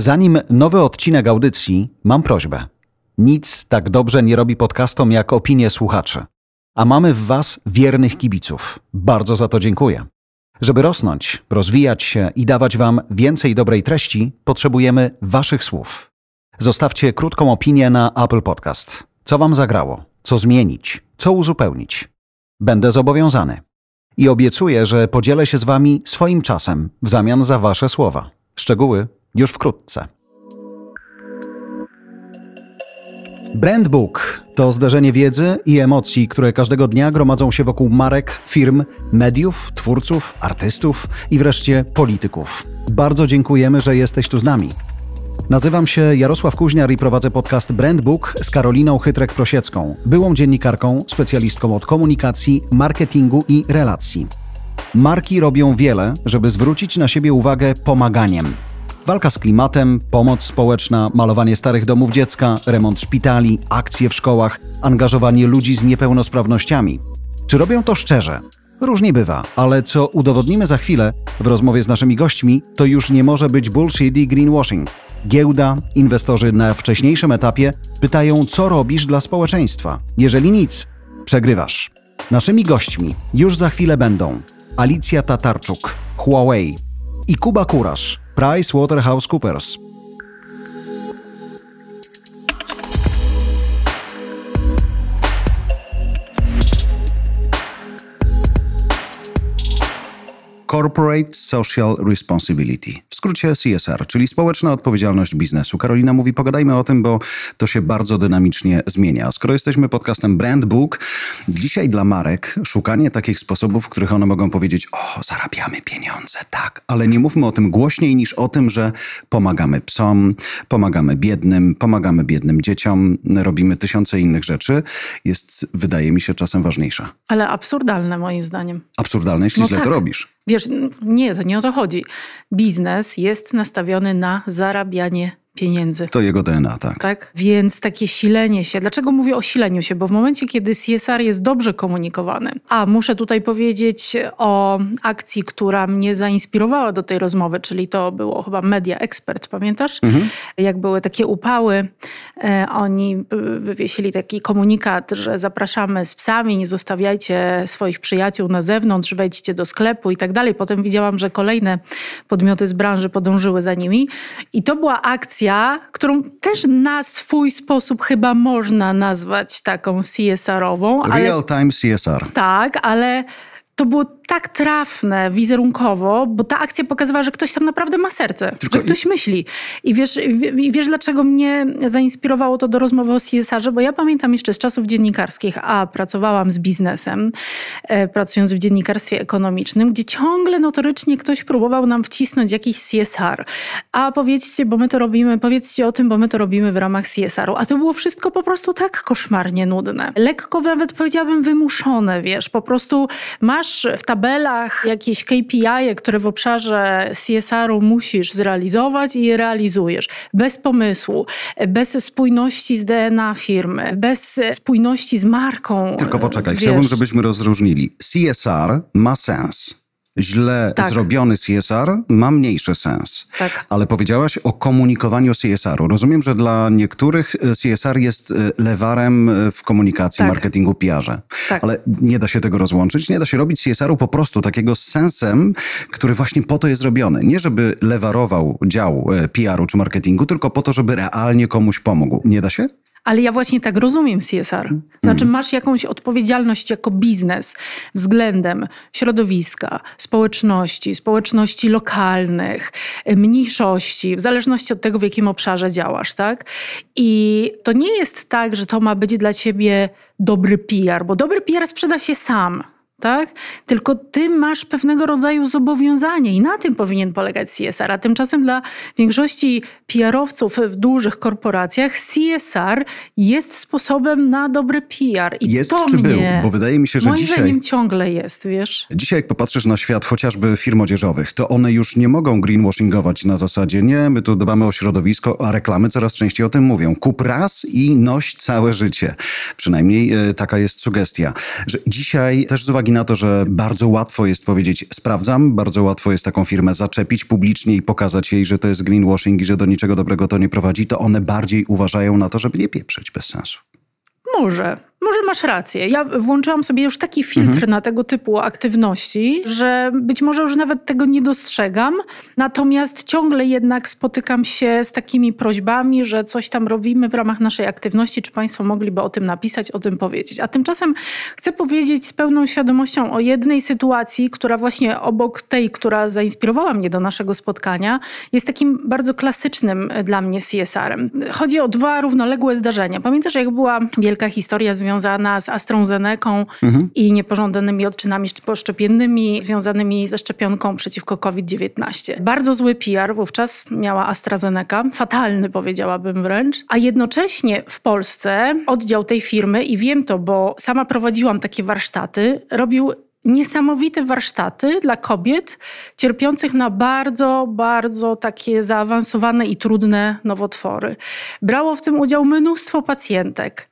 Zanim nowy odcinek audycji, mam prośbę. Nic tak dobrze nie robi podcastom jak opinie słuchaczy. A mamy w Was wiernych kibiców. Bardzo za to dziękuję. Żeby rosnąć, rozwijać się i dawać Wam więcej dobrej treści, potrzebujemy Waszych słów. Zostawcie krótką opinię na Apple Podcast. Co Wam zagrało? Co zmienić? Co uzupełnić? Będę zobowiązany. I obiecuję, że podzielę się z Wami swoim czasem w zamian za Wasze słowa. Szczegóły już wkrótce. Brandbook to zderzenie wiedzy i emocji, które każdego dnia gromadzą się wokół marek, firm, mediów, twórców, artystów i wreszcie polityków. Bardzo dziękujemy, że jesteś tu z nami. Nazywam się Jarosław Kuźniar i prowadzę podcast Brandbook z Karoliną Chytrek-Prosiecką, byłą dziennikarką, specjalistką od komunikacji, marketingu i relacji. Marki robią wiele, żeby zwrócić na siebie uwagę pomaganiem. Walka z klimatem, pomoc społeczna, malowanie starych domów dziecka, remont szpitali, akcje w szkołach, angażowanie ludzi z niepełnosprawnościami. Czy robią to szczerze? Różnie bywa, ale co udowodnimy za chwilę w rozmowie z naszymi gośćmi, to już nie może być bullshit i greenwashing. Giełda, inwestorzy na wcześniejszym etapie pytają, co robisz dla społeczeństwa. Jeżeli nic, przegrywasz. Naszymi gośćmi już za chwilę będą Alicja Tatarczuk, Huawei i Kuba Kurasz, PricewaterhouseCoopers. Corporate Social Responsibility, w skrócie CSR, czyli społeczna odpowiedzialność biznesu. Karolina mówi, pogadajmy o tym, bo to się bardzo dynamicznie zmienia. Skoro jesteśmy podcastem Brand Book, dzisiaj dla marek szukanie takich sposobów, w których one mogą powiedzieć, o, zarabiamy pieniądze, tak, ale nie mówmy o tym głośniej niż o tym, że pomagamy psom, pomagamy biednym, pomagamy biednym dzieciom, robimy tysiące innych rzeczy, jest, wydaje mi się, czasem ważniejsza. Ale absurdalne moim zdaniem. Absurdalne, jeśli No źle tak. to robisz. Wiesz, nie, to nie o to chodzi. Biznes jest nastawiony na zarabianie pieniędzy. To jego DNA, tak. Tak? Więc takie silenie się. Dlaczego mówię o sileniu się? Bo w momencie, kiedy CSR jest dobrze komunikowany, a muszę tutaj powiedzieć o akcji, która mnie zainspirowała do tej rozmowy, czyli to było chyba Media Expert, pamiętasz? Mhm. Jak były takie upały, e, oni y, wywiesili taki komunikat, że zapraszamy z psami, nie zostawiajcie swoich przyjaciół na zewnątrz, wejdźcie do sklepu i tak dalej. Potem widziałam, że kolejne podmioty z branży podążyły za nimi. I to była akcja, którą też na swój sposób chyba można nazwać taką CSR-ową. ale Real time CSR. tak, ale to było tak trafne wizerunkowo, bo ta akcja pokazywała, że ktoś tam naprawdę ma serce, Tylko że ktoś myśli. I wiesz, i i wiesz, dlaczego mnie zainspirowało to do rozmowy o CSR-ze? Bo ja pamiętam jeszcze z czasów dziennikarskich, a pracowałam z biznesem, e, pracując w dziennikarstwie ekonomicznym, gdzie ciągle notorycznie ktoś próbował nam wcisnąć jakiś CSR. A powiedzcie, bo my to robimy, powiedzcie o tym, bo my to robimy w ramach CSR-u. A to było wszystko po prostu tak koszmarnie nudne. Lekko nawet powiedziałabym wymuszone, wiesz, po prostu masz w tabelach jakieś KPI, które w obszarze CSR-u musisz zrealizować i je realizujesz. Bez pomysłu, bez spójności z DNA firmy, bez spójności z marką. Tylko poczekaj, wiesz. chciałbym, żebyśmy rozróżnili. CSR ma sens. Źle Tak. zrobiony CSR ma mniejszy sens. Tak. Ale powiedziałaś o komunikowaniu CSR-u. Rozumiem, że dla niektórych e, CSR jest e, lewarem e, w komunikacji, Tak. marketingu, PR-ze. Tak. Ale nie da się tego rozłączyć. Nie da się robić CSR-u po prostu takiego z sensem, który właśnie po to jest robiony. Nie żeby lewarował dział PR-u czy marketingu, tylko po to, żeby realnie komuś pomógł. Nie da się? Ale ja właśnie tak rozumiem CSR. Znaczy, masz jakąś odpowiedzialność jako biznes względem środowiska, społeczności, społeczności lokalnych, y, mniejszości, w zależności od tego, w jakim obszarze działasz, tak? I to nie jest tak, że to ma być dla ciebie dobry PR, bo dobry PR sprzeda się sam. Tak? Tylko ty masz pewnego rodzaju zobowiązanie i na tym powinien polegać CSR. A tymczasem dla większości PR-owców w dużych korporacjach CSR jest sposobem na dobry PR. I Jest to czy mnie, był? Bo wydaje mi się, że moim dzisiaj... zdaniem ciągle jest, wiesz? Dzisiaj jak popatrzysz na świat chociażby firm odzieżowych, to one już nie mogą greenwashingować na zasadzie nie, my tu dbamy o środowisko, a reklamy coraz częściej o tym mówią. Kup raz i noś całe życie. Przynajmniej e, taka jest sugestia. Że dzisiaj też z uwagi uwagi na to, że bardzo łatwo jest powiedzieć sprawdzam, bardzo łatwo jest taką firmę zaczepić publicznie i pokazać jej, że to jest greenwashing i że do niczego dobrego to nie prowadzi, to one bardziej uważają na to, żeby nie pieprzyć bez sensu. Może. Może masz rację. Ja włączyłam sobie już taki filtr mhm. na tego typu aktywności, że być może już nawet tego nie dostrzegam. Natomiast ciągle jednak spotykam się z takimi prośbami, że coś tam robimy w ramach naszej aktywności. Czy Państwo mogliby o tym napisać, o tym powiedzieć? A tymczasem chcę powiedzieć z pełną świadomością o jednej sytuacji, która właśnie obok tej, która zainspirowała mnie do naszego spotkania, jest takim bardzo klasycznym dla mnie CSR-em. Chodzi o dwa równoległe zdarzenia. Pamiętasz, jak była wielka historia związana związana z AstraZeneką mhm. i niepożądanymi odczynami poszczepiennymi związanymi ze szczepionką przeciwko COVID-19. Bardzo zły PR wówczas miała AstraZeneca, fatalny powiedziałabym wręcz, a jednocześnie w Polsce oddział tej firmy, i wiem to, bo sama prowadziłam takie warsztaty, robił niesamowite warsztaty dla kobiet cierpiących na bardzo, bardzo takie zaawansowane i trudne nowotwory. Brało w tym udział mnóstwo pacjentek,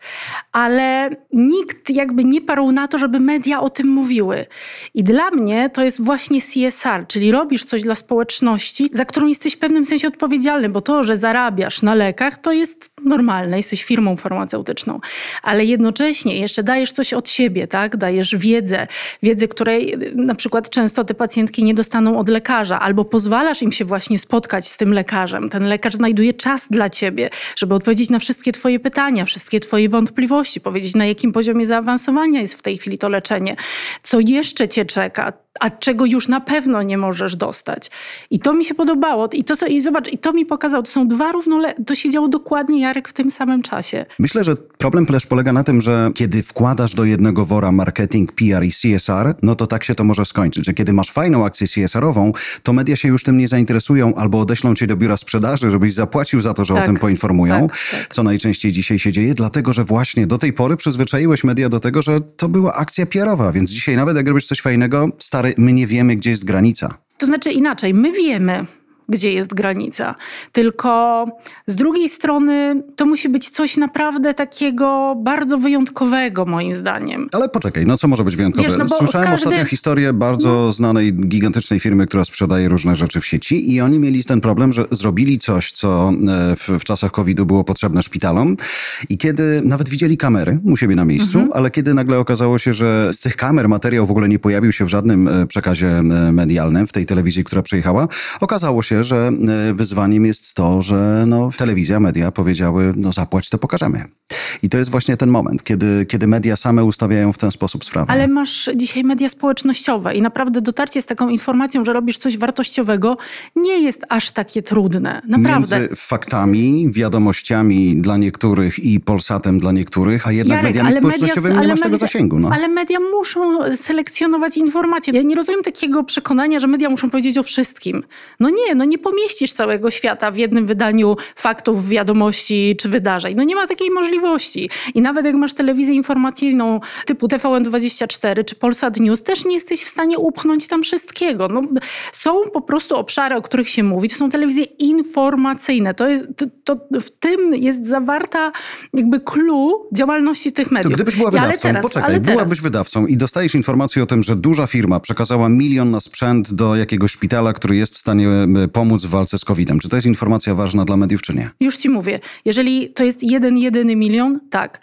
ale nikt jakby nie parł na to, żeby media o tym mówiły. I dla mnie to jest właśnie CSR, czyli robisz coś dla społeczności, za którą jesteś w pewnym sensie odpowiedzialny, bo to, że zarabiasz na lekach, to jest normalne, jesteś firmą farmaceutyczną, ale jednocześnie jeszcze dajesz coś od siebie, tak? Dajesz wiedzę, wiedzę wiedzy, której na przykład często te pacjentki nie dostaną od lekarza, albo pozwalasz im się właśnie spotkać z tym lekarzem. Ten lekarz znajduje czas dla ciebie, żeby odpowiedzieć na wszystkie twoje pytania, wszystkie twoje wątpliwości, powiedzieć na jakim poziomie zaawansowania jest w tej chwili to leczenie, co jeszcze cię czeka, a czego już na pewno nie możesz dostać. I to mi się podobało. I, to, i zobacz, i to mi pokazało, to są dwa równoległe, to się działo dokładnie, Jarek, w tym samym czasie. Myślę, że problem polega na tym, że kiedy wkładasz do jednego wora marketing, PR i CSR, no to tak się to może skończyć, że kiedy masz fajną akcję CSR-ową, to media się już tym nie zainteresują albo odeślą cię do biura sprzedaży, żebyś zapłacił za to, że tak, o tym poinformują, tak, tak. co najczęściej dzisiaj się dzieje, dlatego, że właśnie do tej pory przyzwyczaiłeś media do tego, że to była akcja PR-owa, więc dzisiaj nawet jak robisz coś fajnego, stary, my nie wiemy, gdzie jest granica. To znaczy inaczej, my wiemy, gdzie jest granica. Tylko z drugiej strony to musi być coś naprawdę takiego bardzo wyjątkowego, moim zdaniem. Ale poczekaj, no co może być wyjątkowe? Wiesz, no Słyszałem każdy... ostatnio historię bardzo no. znanej, gigantycznej firmy, która sprzedaje różne rzeczy w sieci i oni mieli ten problem, że zrobili coś, co e, w, w czasach COVID-u było potrzebne szpitalom i kiedy nawet widzieli kamery u siebie na miejscu, mhm. ale kiedy nagle okazało się, że z tych kamer materiał w ogóle nie pojawił się w żadnym e, przekazie e, medialnym, w tej telewizji, która przyjechała, okazało się, że e, wyzwaniem jest to, że no, telewizja, media powiedziały, no zapłać, to pokażemy. I to jest właśnie ten moment, kiedy, kiedy media same ustawiają w ten sposób sprawę. Ale masz dzisiaj media społecznościowe i naprawdę dotarcie z taką informacją, że robisz coś wartościowego, nie jest aż takie trudne. Naprawdę. Między faktami, wiadomościami dla niektórych i Polsatem dla niektórych, a jednak Jarek, mediami społecznościowymi media, nie masz media, tego zasięgu. No. Ale media muszą selekcjonować informacje. Ja nie rozumiem takiego przekonania, że media muszą powiedzieć o wszystkim. No nie, no nie pomieścisz całego świata w jednym wydaniu faktów, wiadomości czy wydarzeń. No nie ma takiej możliwości. I nawet jak masz telewizję informacyjną typu TVN24 czy Polsat News, też nie jesteś w stanie upchnąć tam wszystkiego. No, są po prostu obszary, o których się mówi. To są telewizje informacyjne. To jest, to, to w tym jest zawarta jakby clue działalności tych mediów. To gdybyś była wydawcą, teraz, poczekaj, byłabyś wydawcą i dostajesz informację o tym, że duża firma przekazała milion na sprzęt do jakiegoś szpitala, który jest w stanie e, pomóc w walce z COVID-em. Czy to jest informacja ważna dla mediów, czy nie? Już ci mówię. Jeżeli to jest jeden, jedyny milion, tak.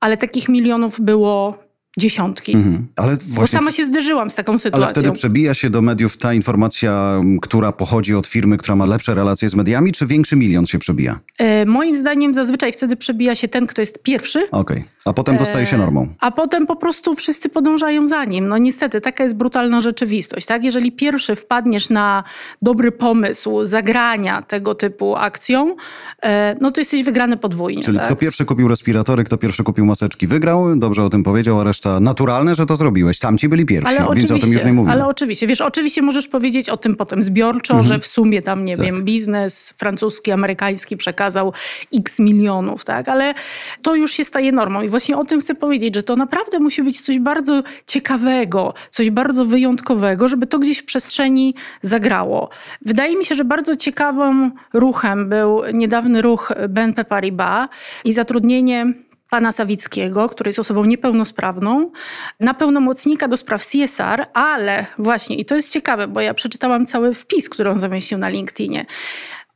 Ale takich milionów było dziesiątki. Mhm. Ale właśnie, Bo sama się zderzyłam z taką sytuacją. Ale wtedy przebija się do mediów ta informacja, która pochodzi od firmy, która ma lepsze relacje z mediami, czy większy milion się przebija? E, moim zdaniem zazwyczaj wtedy przebija się ten, kto jest pierwszy. Okej, okay. a potem dostaje się normą. E, a potem po prostu wszyscy podążają za nim. No niestety, taka jest brutalna rzeczywistość. Tak? Jeżeli pierwszy wpadniesz na dobry pomysł zagrania tego typu akcją, e, no to jesteś wygrany podwójnie. Czyli tak? kto pierwszy kupił respiratory, kto pierwszy kupił maseczki, wygrał. Dobrze o tym powiedział, a reszta reszta naturalne, że to zrobiłeś. Tamci byli pierwsi, ale więc o tym już nie mówimy. Ale oczywiście, wiesz, oczywiście możesz powiedzieć o tym potem zbiorczo, mhm. że w sumie tam, nie tak. wiem, biznes francuski, amerykański przekazał x milionów, tak? Ale to już się staje normą i właśnie o tym chcę powiedzieć, że to naprawdę musi być coś bardzo ciekawego, coś bardzo wyjątkowego, żeby to gdzieś w przestrzeni zagrało. Wydaje mi się, że bardzo ciekawym ruchem był niedawny ruch BNP Paribas i zatrudnienie pana Sawickiego, który jest osobą niepełnosprawną, na pełnomocnika do spraw CSR, ale właśnie, i to jest ciekawe, bo ja przeczytałam cały wpis, który on zamieścił na LinkedInie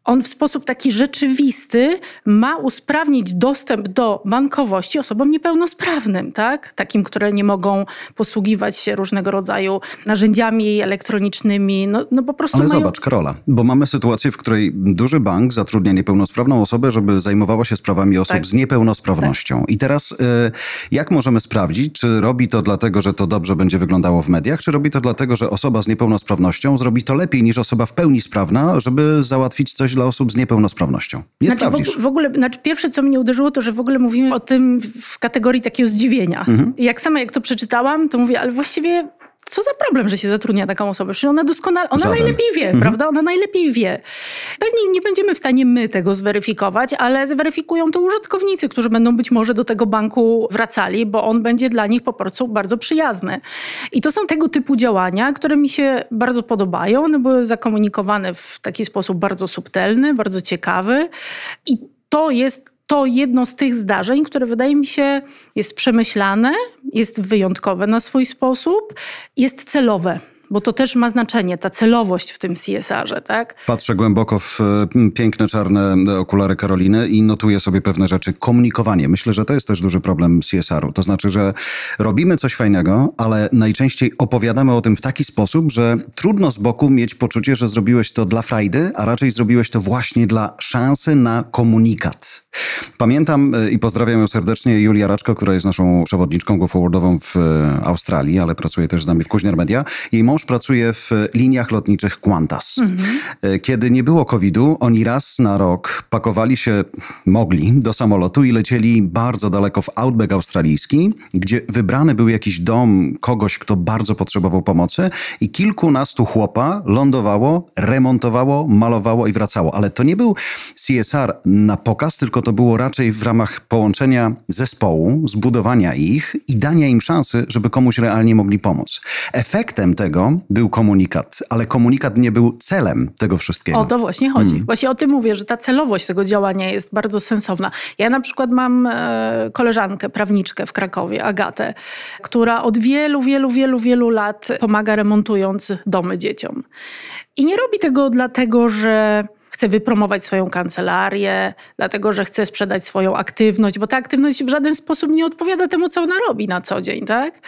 on w sposób taki rzeczywisty ma usprawnić dostęp do bankowości osobom niepełnosprawnym, tak? Takim, które nie mogą posługiwać się różnego rodzaju narzędziami elektronicznymi. No, no po prostu Ale mają... zobacz, Karola, bo mamy sytuację, w której duży bank zatrudnia niepełnosprawną osobę, żeby zajmowała się sprawami osób Tak. z niepełnosprawnością. I teraz y, jak możemy sprawdzić, czy robi to dlatego, że to dobrze będzie wyglądało w mediach, czy robi to dlatego, że osoba z niepełnosprawnością zrobi to lepiej niż osoba w pełni sprawna, żeby załatwić coś dla osób z niepełnosprawnością? Nie Znaczy sprawdzisz. w ogóle, znaczy pierwsze, co mnie uderzyło, to że w ogóle mówimy o tym w kategorii takiego zdziwienia. Mhm. I jak sama jak to przeczytałam, to mówię, ale właściwie co za problem, że się zatrudnia taką osobę? Przecież ona doskonale, ona Żaden. najlepiej wie, prawda? Ona najlepiej wie. Pewnie nie będziemy w stanie my tego zweryfikować, ale zweryfikują to użytkownicy, którzy będą być może do tego banku wracali, bo on będzie dla nich po prostu bardzo przyjazny. I to są tego typu działania, które mi się bardzo podobają. One były zakomunikowane w taki sposób bardzo subtelny, bardzo ciekawy. I to jest to jedno z tych zdarzeń, które wydaje mi się jest przemyślane, jest wyjątkowe na swój sposób, jest celowe. Bo to też ma znaczenie, ta celowość w tym CSR-ze, tak? Patrzę głęboko w e, piękne czarne okulary Karoliny i notuję sobie pewne rzeczy. Komunikowanie. Myślę, że to jest też duży problem CSR-u. To znaczy, że robimy coś fajnego, ale najczęściej opowiadamy o tym w taki sposób, że trudno z boku mieć poczucie, że zrobiłeś to dla frajdy, a raczej zrobiłeś to właśnie dla szansy na komunikat. Pamiętam e, i pozdrawiam ją serdecznie Julia Raczko, która jest naszą przewodniczką go-forwardową w e, Australii, ale pracuje też z nami w Kuźniar Media. Jej mąż pracuje w liniach lotniczych Qantas. E, Kiedy nie było COVID-u, oni raz na rok pakowali się, mogli, do samolotu i lecieli bardzo daleko w outback australijski, gdzie wybrany był jakiś dom kogoś, kto bardzo potrzebował pomocy i kilkunastu chłopa lądowało, remontowało, malowało i wracało. Ale to nie był CSR na pokaz, tylko to było raczej w ramach połączenia zespołu, zbudowania ich i dania im szansy, żeby komuś realnie mogli pomóc. Efektem tego był komunikat, ale komunikat nie był celem tego wszystkiego. O to właśnie chodzi. Hmm. Właśnie o tym mówię, że ta celowość tego działania jest bardzo sensowna. Ja na przykład mam e, koleżankę, prawniczkę w Krakowie, Agatę, która od wielu, wielu, wielu, wielu lat pomaga remontując domy dzieciom. I nie robi tego dlatego, że chce wypromować swoją kancelarię, dlatego że chce sprzedać swoją aktywność, bo ta aktywność w żaden sposób nie odpowiada temu, co ona robi na co dzień, tak?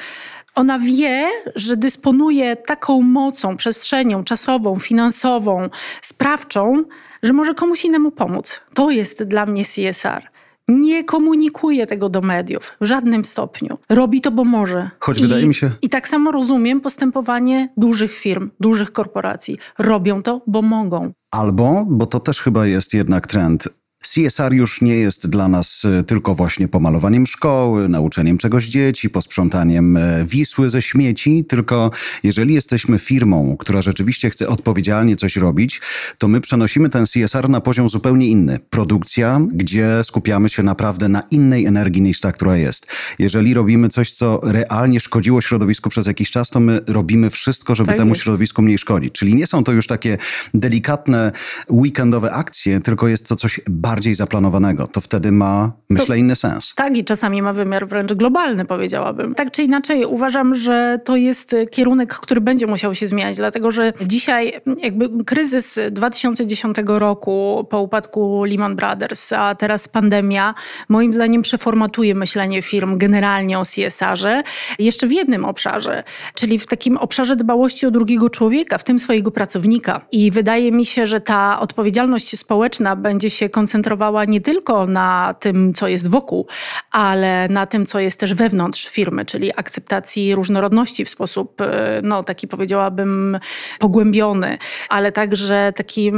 Ona wie, że dysponuje taką mocą, przestrzenią czasową, finansową, sprawczą, że może komuś innemu pomóc. To jest dla mnie CSR. Nie komunikuje tego do mediów w żadnym stopniu. Robi to, bo może. Choć I, wydaje mi się- I tak samo rozumiem postępowanie dużych firm, dużych korporacji. Robią to, bo mogą. Albo, bo to też chyba jest jednak trend. CSR już nie jest dla nas y, tylko właśnie pomalowaniem szkoły, nauczeniem czegoś dzieci, posprzątaniem e, Wisły ze śmieci, tylko jeżeli jesteśmy firmą, która rzeczywiście chce odpowiedzialnie coś robić, to my przenosimy ten CSR na poziom zupełnie inny. Produkcja, gdzie skupiamy się naprawdę na innej energii niż ta, która jest. Jeżeli robimy coś, co realnie szkodziło środowisku przez jakiś czas, to my robimy wszystko, żeby Tak temu jest. środowisku mniej szkodzić. Czyli nie są to już takie delikatne weekendowe akcje, tylko jest to coś bardziej zaplanowanego. To wtedy ma, myślę, inny sens. Tak, i czasami ma wymiar wręcz globalny, powiedziałabym. Tak czy inaczej, uważam, że to jest kierunek, który będzie musiał się zmieniać, dlatego że dzisiaj jakby kryzys 2010 roku po upadku Lehman Brothers, a teraz pandemia, moim zdaniem przeformatuje myślenie firm generalnie o CSR-ze. Jeszcze w jednym obszarze, czyli w takim obszarze dbałości o drugiego człowieka, w tym swojego pracownika. I wydaje mi się, że ta odpowiedzialność społeczna będzie się koncentrowała nie tylko na tym, co jest wokół, ale na tym, co jest też wewnątrz firmy, czyli akceptacji różnorodności w sposób, e, no taki powiedziałabym, pogłębiony, ale także taki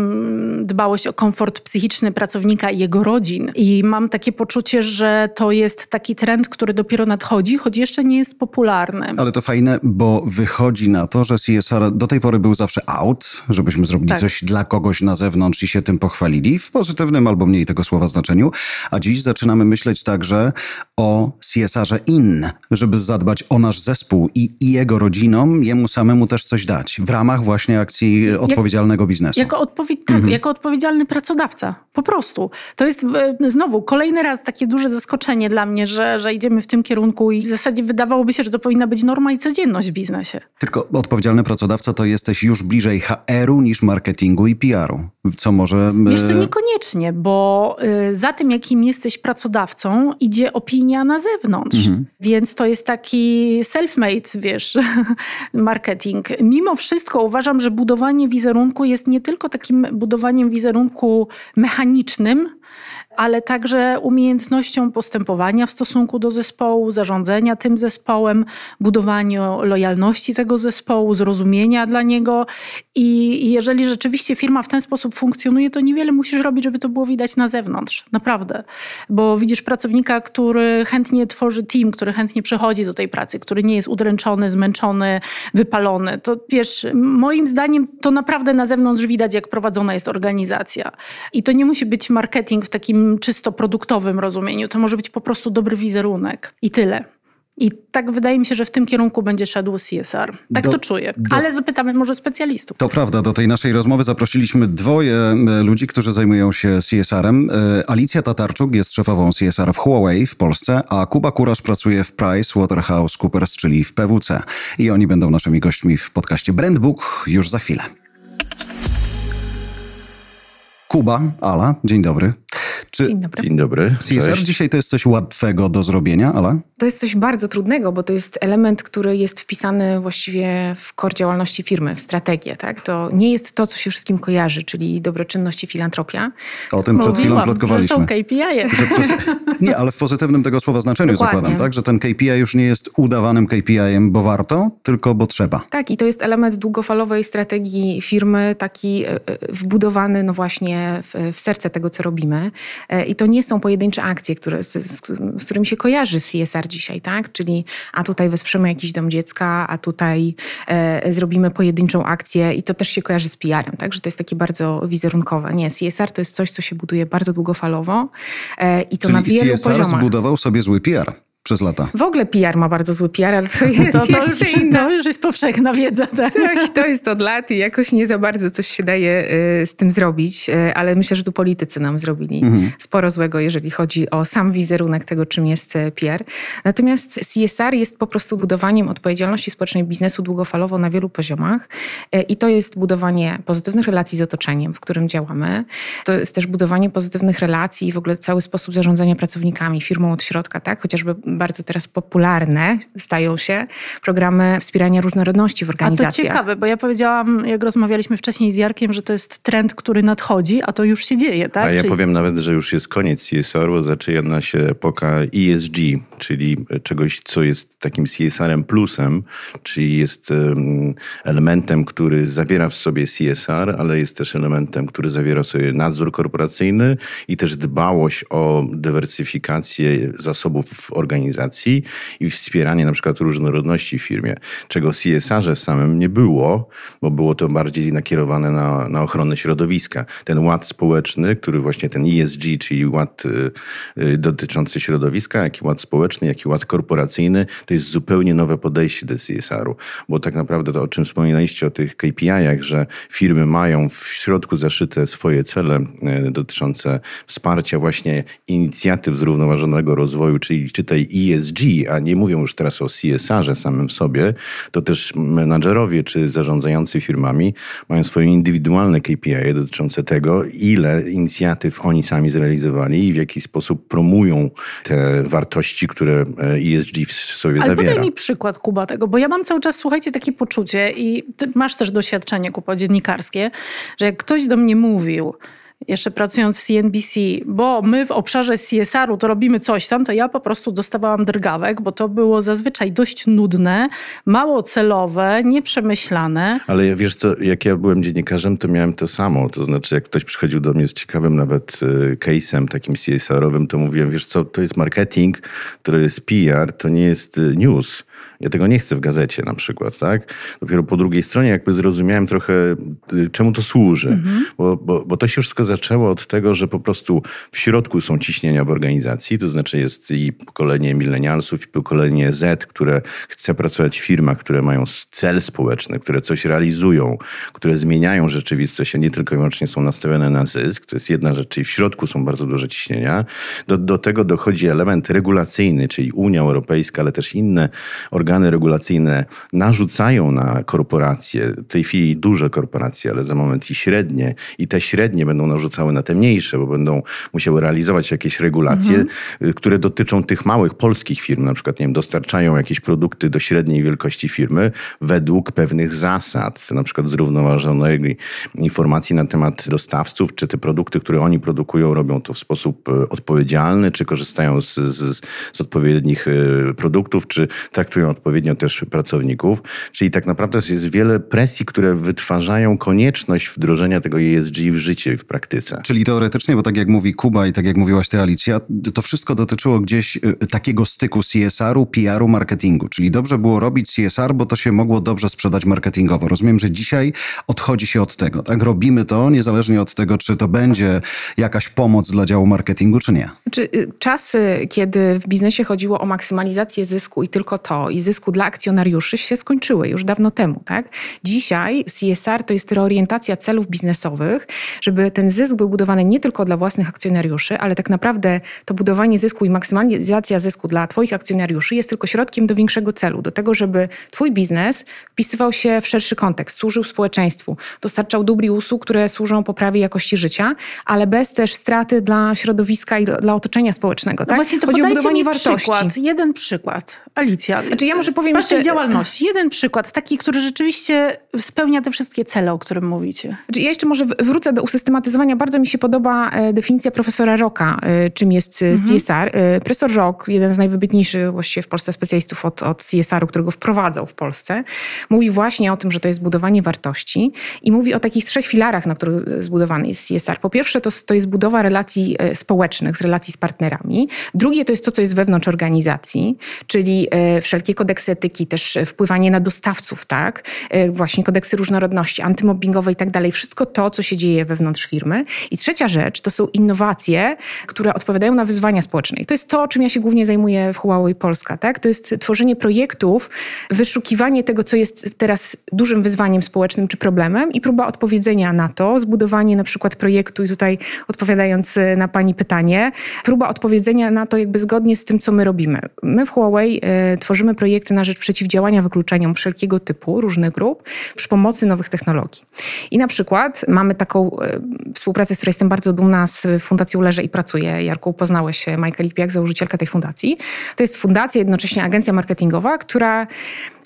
dbałość o komfort psychiczny pracownika i jego rodzin. I mam takie poczucie, że to jest taki trend, który dopiero nadchodzi, choć jeszcze nie jest popularny. Ale to fajne, bo wychodzi na to, że CSR do tej pory był zawsze out, żebyśmy zrobili Tak. coś dla kogoś na zewnątrz i się tym pochwalili, w pozytywnym albo skromniej tego słowa znaczeniu, a dziś zaczynamy myśleć także o CSR-ze in, żeby zadbać o nasz zespół i, i jego rodzinom, jemu samemu też coś dać w ramach właśnie akcji Jak, odpowiedzialnego biznesu. Jako, tak, mhm. jako odpowiedzialny pracodawca, po prostu. To jest znowu kolejny raz takie duże zaskoczenie dla mnie, że, że idziemy w tym kierunku i w zasadzie wydawałoby się, że to powinna być norma i codzienność w biznesie. Tylko odpowiedzialny pracodawca to jesteś już bliżej HR-u niż marketingu i PR-u, co może... Wiesz co, niekoniecznie, bo y, za tym, jakim jesteś pracodawcą, idzie opinia na zewnątrz. Mhm. Więc to jest taki self-made, wiesz, marketing. Mimo wszystko uważam, że budowanie wizerunku jest nie tylko takim budowaniem wizerunku mechanicznym, ale także umiejętnością postępowania w stosunku do zespołu, zarządzania tym zespołem, budowania lojalności tego zespołu, zrozumienia dla niego. I jeżeli rzeczywiście firma w ten sposób funkcjonuje, to niewiele musisz robić, żeby to było widać na zewnątrz. Naprawdę. Bo widzisz pracownika, który chętnie tworzy team, który chętnie przychodzi do tej pracy, który nie jest udręczony, zmęczony, wypalony. To wiesz, moim zdaniem to naprawdę na zewnątrz widać, jak prowadzona jest organizacja. I to nie musi być marketing w takim czysto produktowym rozumieniu. To może być po prostu dobry wizerunek i tyle. I tak wydaje mi się, że w tym kierunku będzie szedł CSR. Tak do, to czuję. Do, Ale zapytamy może specjalistów. To prawda. Do tej naszej rozmowy zaprosiliśmy dwoje ludzi, którzy zajmują się CSR-em. E, Alicja Tatarczuk jest szefową CSR w Huawei w Polsce, a Kuba Kurasz pracuje w Price Waterhouse Coopers, czyli w PWC. I oni będą naszymi gośćmi w podcaście Brandbook już za chwilę. Kuba, Ala, dzień dobry. Czy Dzień dobry. Dzień dobry. CSR dzisiaj to jest coś łatwego do zrobienia, ale? To jest coś bardzo trudnego, bo to jest element, który jest wpisany właściwie w kor działalności firmy, w strategię. Tak? To nie jest to, co się wszystkim kojarzy, czyli dobroczynność i filantropia. O tym przed chwilą plotkowaliśmy. Że są KPI. Że przez... Nie, ale w pozytywnym tego słowa znaczeniu Dokładnie. zakładam, tak? Że ten KPI już nie jest udawanym KPI-em, bo warto, tylko bo trzeba. Tak, i to jest element długofalowej strategii firmy, taki e, e, wbudowany no właśnie w, w serce tego, co robimy. E, I to nie są pojedyncze akcje, które, z, z, z, którymi się kojarzy CSR dzisiaj, tak? Czyli a tutaj wesprzemy jakiś dom dziecka, a tutaj e, zrobimy pojedynczą akcję i to też się kojarzy z PR-em, tak? Że to jest takie bardzo wizerunkowe. Nie, CSR to jest coś, co się buduje bardzo długofalowo e, i to Czyli na wielu CSR poziomach. zbudował sobie zły PR przez lata. W ogóle PR ma bardzo zły PR, ale to jest to, to, już, inna. to już jest powszechna wiedza. Tak? tak, to jest od lat i jakoś nie za bardzo coś się daje y, z tym zrobić, y, ale myślę, że tu politycy nam zrobili mhm. sporo złego, jeżeli chodzi o sam wizerunek tego, czym jest y, PR. Natomiast CSR jest po prostu budowaniem odpowiedzialności społecznej biznesu długofalowo na wielu poziomach i to jest budowanie pozytywnych relacji z otoczeniem, w którym działamy. To jest też budowanie pozytywnych relacji i w ogóle cały sposób zarządzania pracownikami, firmą od środka, tak? Chociażby bardzo teraz popularne stają się programy wspierania różnorodności w organizacjach. A to ciekawe, bo ja powiedziałam, jak rozmawialiśmy wcześniej z Jarkiem, że to jest trend, który nadchodzi, a to już się dzieje, tak? A ja czyli... powiem nawet, że już jest koniec CSR, bo zaczyna się epoka ESG, czyli czegoś, co jest takim CSR-em plusem, czyli jest elementem, który zawiera w sobie CSR, ale jest też elementem, który zawiera w sobie nadzór korporacyjny i też dbałość o dywersyfikację zasobów organizacji organizacji i wspieranie na przykład różnorodności w firmie, czego w CSR-ze samym nie było, bo było to bardziej nakierowane na, na ochronę środowiska. Ten ład społeczny, który właśnie ten ESG, czyli ład y, y, dotyczący środowiska, jak i ład społeczny, jak i ład korporacyjny, to jest zupełnie nowe podejście do CSR-u, bo tak naprawdę to, o czym wspominaliście, o tych KPI-ach, że firmy mają w środku zaszyte swoje cele y, dotyczące wsparcia właśnie inicjatyw zrównoważonego rozwoju, czyli czy tej ESG, a nie mówią już teraz o CSR-ze samym sobie, to też menadżerowie czy zarządzający firmami mają swoje indywidualne KPI dotyczące tego, ile inicjatyw oni sami zrealizowali i w jaki sposób promują te wartości, które ESG w sobie Ale zawiera. Ale podaj mi przykład, Kuba, tego, bo ja mam cały czas, słuchajcie, takie poczucie i ty masz też doświadczenie, Kuba, dziennikarskie, że jak ktoś do mnie mówił, jeszcze pracując w CNBC, bo my w obszarze CSR-u to robimy coś tam, to ja po prostu dostawałam drgawek, bo to było zazwyczaj dość nudne, mało celowe, nieprzemyślane. Ale wiesz co, jak ja byłem dziennikarzem, to miałem to samo. To znaczy, jak ktoś przychodził do mnie z ciekawym nawet y, case'em takim CSR-owym, to mówiłem, wiesz co, to jest marketing, to jest PR, to nie jest y, news Ja tego nie chcę w gazecie na przykład, tak? Dopiero po drugiej stronie jakby zrozumiałem trochę, y, czemu to służy. Mhm. Bo, bo, bo to się wszystko zaczęło od tego, że po prostu w środku są ciśnienia w organizacji, to znaczy jest i pokolenie milenialsów, i pokolenie Z, które chce pracować w firmach, które mają cel społeczny, które coś realizują, które zmieniają rzeczywistość, a nie tylko i wyłącznie są nastawione na zysk. To jest jedna rzecz, czyli w środku są bardzo duże ciśnienia. Do, do tego dochodzi element regulacyjny, czyli Unia Europejska, ale też inne organy regulacyjne narzucają na korporacje, w tej chwili duże korporacje, ale za moment i średnie, i te średnie będą narzucały na te mniejsze, bo będą musiały realizować jakieś regulacje, mhm. które dotyczą tych małych polskich firm, na przykład, nie wiem, dostarczają jakieś produkty do średniej wielkości firmy według pewnych zasad, na przykład zrównoważonej informacji na temat dostawców, czy te produkty, które oni produkują, robią to w sposób e, odpowiedzialny, czy korzystają z, z, z odpowiednich e, produktów, czy traktują odpowiednio też pracowników. Czyli tak naprawdę jest wiele presji, które wytwarzają konieczność wdrożenia tego ESG w życie i w praktyce. Czyli teoretycznie, bo tak jak mówi Kuba i tak jak mówiłaś ty Alicja, to wszystko dotyczyło gdzieś e, takiego styku CSR-u, PR-u, marketingu. Czyli dobrze było robić CSR, bo to się mogło dobrze sprzedać marketingowo. Rozumiem, że dzisiaj odchodzi się od tego. Tak, robimy to niezależnie od tego, czy to będzie jakaś pomoc dla działu marketingu, czy nie. Czy y, czasy, kiedy w biznesie chodziło o maksymalizację zysku i tylko to, i zysku dla akcjonariuszy się skończyły już dawno temu, tak? Dzisiaj CSR to jest reorientacja celów biznesowych, żeby ten zysk był budowany nie tylko dla własnych akcjonariuszy, ale tak naprawdę to budowanie zysku i maksymalizacja zysku dla Twoich akcjonariuszy jest tylko środkiem do większego celu, do tego, żeby Twój biznes wpisywał się w szerszy kontekst, służył społeczeństwu, dostarczał dóbr i usług, które służą poprawie jakości życia, ale bez też straty dla środowiska i dla otoczenia społecznego. No tak? Właśnie to Chodzi o budowanie wartości. Przykład, jeden przykład. Alicja. Znaczy ja może powiem Waszej jeszcze... działalności. Jeden przykład, taki, który rzeczywiście spełnia te wszystkie cele, o którym mówicie. Znaczy ja jeszcze może wrócę do usystematyzowania. Bardzo mi się podoba e, definicja profesora Rocka, e, czym jest e, mhm. CSR. Profesor Rock, jeden z najwybitniejszych właściwie w Polsce specjalistów od, od CSR-u, którego wprowadzał w Polsce, mówi właśnie o tym, że to jest budowanie wartości i mówi o takich trzech filarach, na których zbudowany jest CSR. Po pierwsze, to, to jest budowa relacji społecznych, z relacji z partnerami. Drugie to jest to, co jest wewnątrz organizacji, czyli wszelkie kodeksy etyki, też wpływanie na dostawców, tak? Właśnie kodeksy różnorodności, antymobbingowe i tak dalej. Wszystko to, co się dzieje wewnątrz firmy. I trzecia rzecz to są innowacje, które odpowiadają na wyzwania społeczne. I to jest to, czym ja się głównie zajmuję w Huawei Polska, tak? To jest tworzenie projektów, wyszukiwanie tego, co jest teraz dużym wyzwaniem społecznym czy problemem i próba odpowiedzenia na to, zbudowanie na przykład projektu i tutaj odpowiadając na pani pytanie, próba odpowiedzenia na to jakby zgodnie z tym, co my robimy. My w Huawei y, tworzymy projekty na rzecz przeciwdziałania wykluczeniom wszelkiego typu, różnych grup, przy pomocy nowych technologii. I na przykład mamy taką y, współpracę, z której jestem bardzo dumna z Fundacją Leże i pracuję. Jarku, poznałeś Majka Lipiak, założycielka tej fundacji. To jest fundacja, jednocześnie agencja marketingowa, która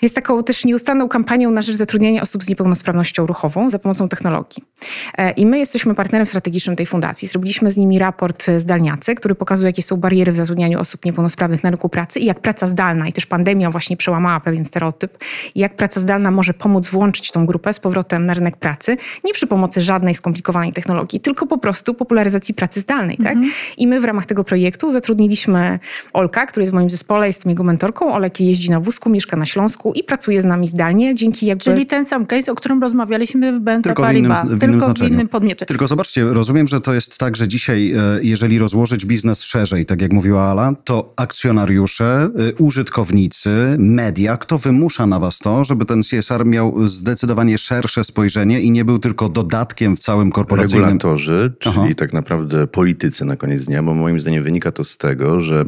jest taką też nieustanną kampanią na rzecz zatrudniania osób z niepełnosprawnością ruchową za pomocą technologii. E, I my jesteśmy partnerem strategicznym tej fundacji. Zrobiliśmy z nimi raport zdalniacy, który pokazuje, jakie są bariery w zatrudnianiu osób niepełnosprawnych na rynku pracy i jak praca zdalna i też pandemia właśnie przełamała pewien stereotyp i jak praca zdalna może pomóc włączyć tą grupę z powrotem na rynek pracy, nie przy pomocy żadnej skomplikowanej technologii, tylko po prostu popularyzacji pracy zdalnej. Tak? Mhm. I my w ramach tego projektu zatrudniliśmy Olka, który jest w moim zespole, jestem jego mentorką. Olek jeździ na wózku, mieszka na Śląsku, i pracuje z nami zdalnie, dzięki jakby... Czyli ten sam case, o którym rozmawialiśmy w BNP tylko Paribas, w innym, w innym tylko w innym podmiocie. Tylko zobaczcie, rozumiem, że to jest tak, że dzisiaj, e, jeżeli rozłożyć biznes szerzej, tak jak mówiła Ala, to akcjonariusze, e, użytkownicy, media, kto wymusza na was to, żeby ten CSR miał zdecydowanie szersze spojrzenie i nie był tylko dodatkiem w całym korporacyjnym... Regulatorzy, czyli Aha. tak naprawdę politycy na koniec dnia, bo moim zdaniem wynika to z tego, że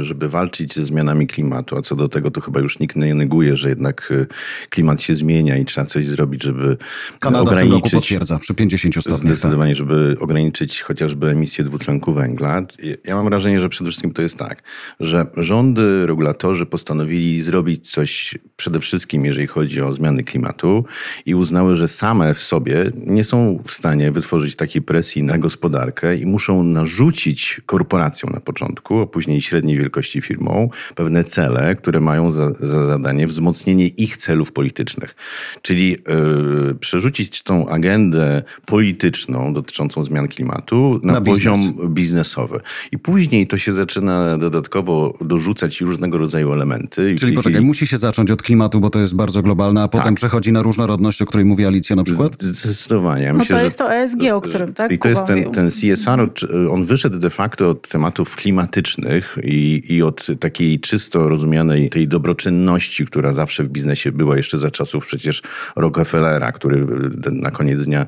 e, żeby walczyć ze zmianami klimatu, a co do tego to chyba już nikt nie neguje, że jednak y, klimat się zmienia i trzeba coś zrobić, żeby Kanada ograniczyć... Kanada potwierdza, przy 50 stopniach. Zdecydowanie, tak. żeby ograniczyć chociażby emisję dwutlenku węgla. Ja mam wrażenie, że przede wszystkim to jest tak, że rządy, regulatorzy postanowili zrobić coś przede wszystkim, jeżeli chodzi o zmiany klimatu i uznały, że same w sobie nie są w stanie wytworzyć takiej presji na gospodarkę i muszą narzucić korporacjom na początku, a później średniej wielkości firmą pewne cele, które mają za, za zadanie wzrostu wzmocnienie ich celów politycznych. Czyli yy, przerzucić tą agendę polityczną dotyczącą zmian klimatu na, na poziom biznes. biznesowy. I później to się zaczyna dodatkowo dorzucać różnego rodzaju elementy. Czyli poczekaj, chwili... musi się zacząć od klimatu, bo to jest bardzo globalne, a potem tak. przechodzi na różnorodność, o której mówi Alicja na przykład? Zdecydowanie. Myślę, no to jest to ESG, o którym tak I to jest ten, ten CSR, on wyszedł de facto od tematów klimatycznych i, i od takiej czysto rozumianej tej dobroczynności, która zawsze w biznesie była jeszcze za czasów przecież Rockefellera, który na koniec dnia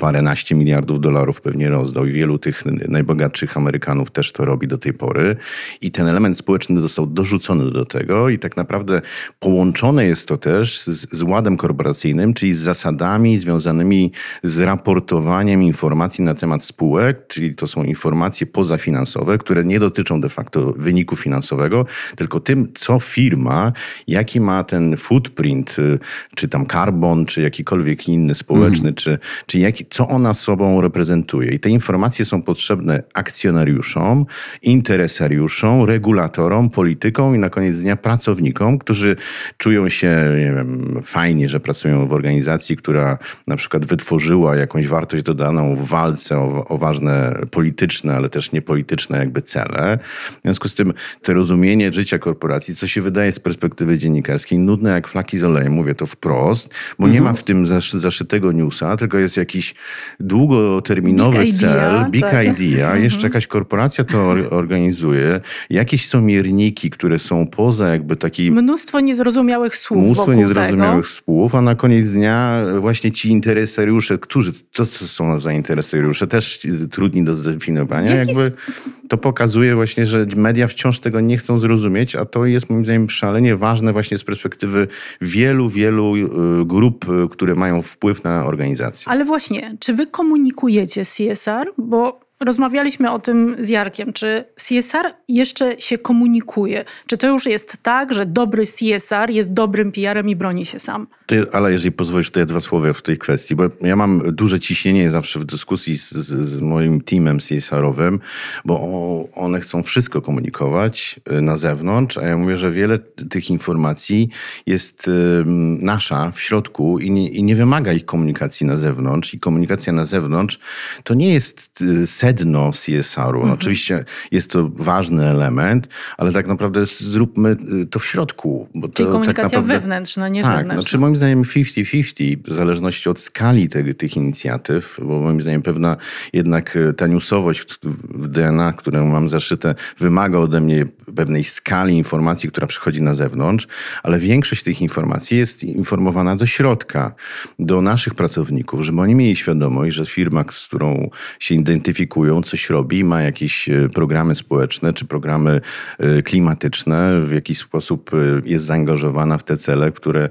paręnaście miliardów dolarów pewnie rozdał i wielu tych najbogatszych Amerykanów też to robi do tej pory. I ten element społeczny został dorzucony do tego i tak naprawdę połączone jest to też z, z ładem korporacyjnym, czyli z zasadami związanymi z raportowaniem informacji na temat spółek, czyli to są informacje pozafinansowe, które nie dotyczą de facto wyniku finansowego, tylko tym, co firma, jaki ma ten footprint, y, czy tam carbon, czy jakikolwiek inny społeczny, mm. czy, czy jaki, co ona sobą reprezentuje. I te informacje są potrzebne akcjonariuszom, interesariuszom, regulatorom, politykom i na koniec dnia pracownikom, którzy czują się nie wiem, fajnie, że pracują w organizacji, która na przykład wytworzyła jakąś wartość dodaną w walce o, o ważne polityczne, ale też niepolityczne jakby cele. W związku z tym to rozumienie życia korporacji, co się wydaje z perspektywy dziennikarskiej nudne jak flaki z olejem, mówię to wprost, bo mhm. nie ma w tym zaszytego newsa, tylko jest jakiś długoterminowy big cel, idea, big tak. idea, mhm. jeszcze jakaś korporacja to organizuje, jakieś są mierniki, które są poza jakby taki... Mnóstwo niezrozumiałych słów Mnóstwo niezrozumiałych tego. słów, a na koniec dnia właśnie ci interesariusze, którzy, to co są za interesariusze, też trudni do zdefiniowania, Jaki jakby to pokazuje właśnie, że media wciąż tego nie chcą zrozumieć, a to jest moim zdaniem szalenie ważne właśnie z perspektywy wielu, wielu y, grup, y, które mają wpływ na organizację. Ale właśnie, czy wy komunikujecie CSR? Bo Rozmawialiśmy o tym z Jarkiem. Czy CSR jeszcze się komunikuje? Czy to już jest tak, że dobry CSR jest dobrym PR-em i broni się sam? ale jeżeli pozwolisz, to ja dwa słowa w tej kwestii, bo ja mam duże ciśnienie zawsze w dyskusji z, z, moim teamem CSR-owym, bo one chcą wszystko komunikować y, na zewnątrz, a ja mówię, że wiele tych informacji jest nasza w środku i nie, i nie wymaga ich komunikacji na zewnątrz. I komunikacja na zewnątrz to nie jest y, sedno CSR-u. No, mhm. Oczywiście jest to ważny element, ale tak naprawdę zróbmy y, to w środku. Bo Czyli to, komunikacja tak naprawdę, wewnętrzna, nie tak, zewnętrzna. Znaczy moim zdaniem 50-50, w zależności od skali te, tych inicjatyw, bo moim zdaniem pewna jednak y, ta newsowość w DNA, którą mam zaszyte, wymaga ode mnie pewnej skali informacji, która przychodzi na zewnątrz, ale większość tych informacji jest informowana do środka, do naszych pracowników, żeby oni mieli świadomość, że firma, z którą się identyfikują, coś robi, ma jakieś e, programy społeczne czy programy e, klimatyczne, w jakiś sposób e, jest zaangażowana w te cele, które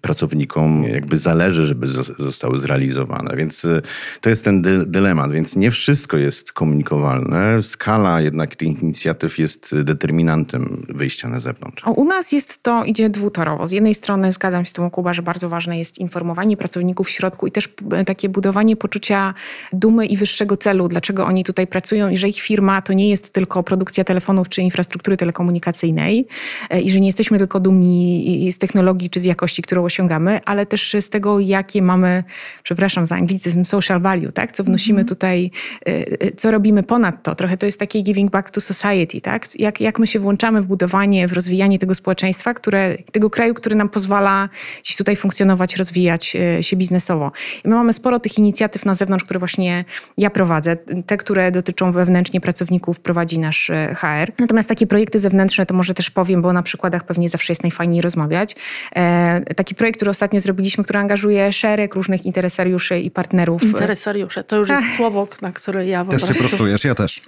pracownikom jakby zależy, żeby zostały zrealizowane. Więc y, to jest ten dy dylemat. Więc nie wszystko jest komunikowalne. Skala jednak tych inicjatyw jest determinantem wyjścia na zewnątrz. U nas jest to, idzie dwutorowo. Z jednej strony zgadzam się z tym, Kuba, że bardzo ważne jest informowanie pracowników w środku i też takie budowanie poczucia dumy i wyższego celu, dlaczego oni tutaj pracują i że ich firma to nie jest tylko produkcja telefonów czy infrastruktury telekomunikacyjnej e, i że nie jesteśmy tylko dumni z technologii czy z jakości, którą osiągamy, ale też z tego, jakie mamy, przepraszam za anglicyzm, social value, tak? Co wnosimy mm-hmm. tutaj, y, y, co robimy ponad to. Trochę to jest takie giving back to society, tak? Jak, jak my się włączamy w budowanie, w rozwijanie tego społeczeństwa, które, tego kraju, który nam pozwala dziś tutaj funkcjonować, rozwijać y, się biznesowo. I my mamy sporo tych inicjatyw na zewnątrz, które właśnie ja prowadzę. Te, które dotyczą wewnętrznie pracowników, prowadzi nasz HR. Natomiast takie projekty zewnętrzne, to może też powiem, bo na przykładach pewnie zawsze jest najfajniej rozmawiać. E, taki projekt, który ostatnio zrobiliśmy, który angażuje szereg różnych interesariuszy i partnerów. Interesariusze, to już jest Ach. słowo, na które ja po Też prostu... się prostujesz, ja też.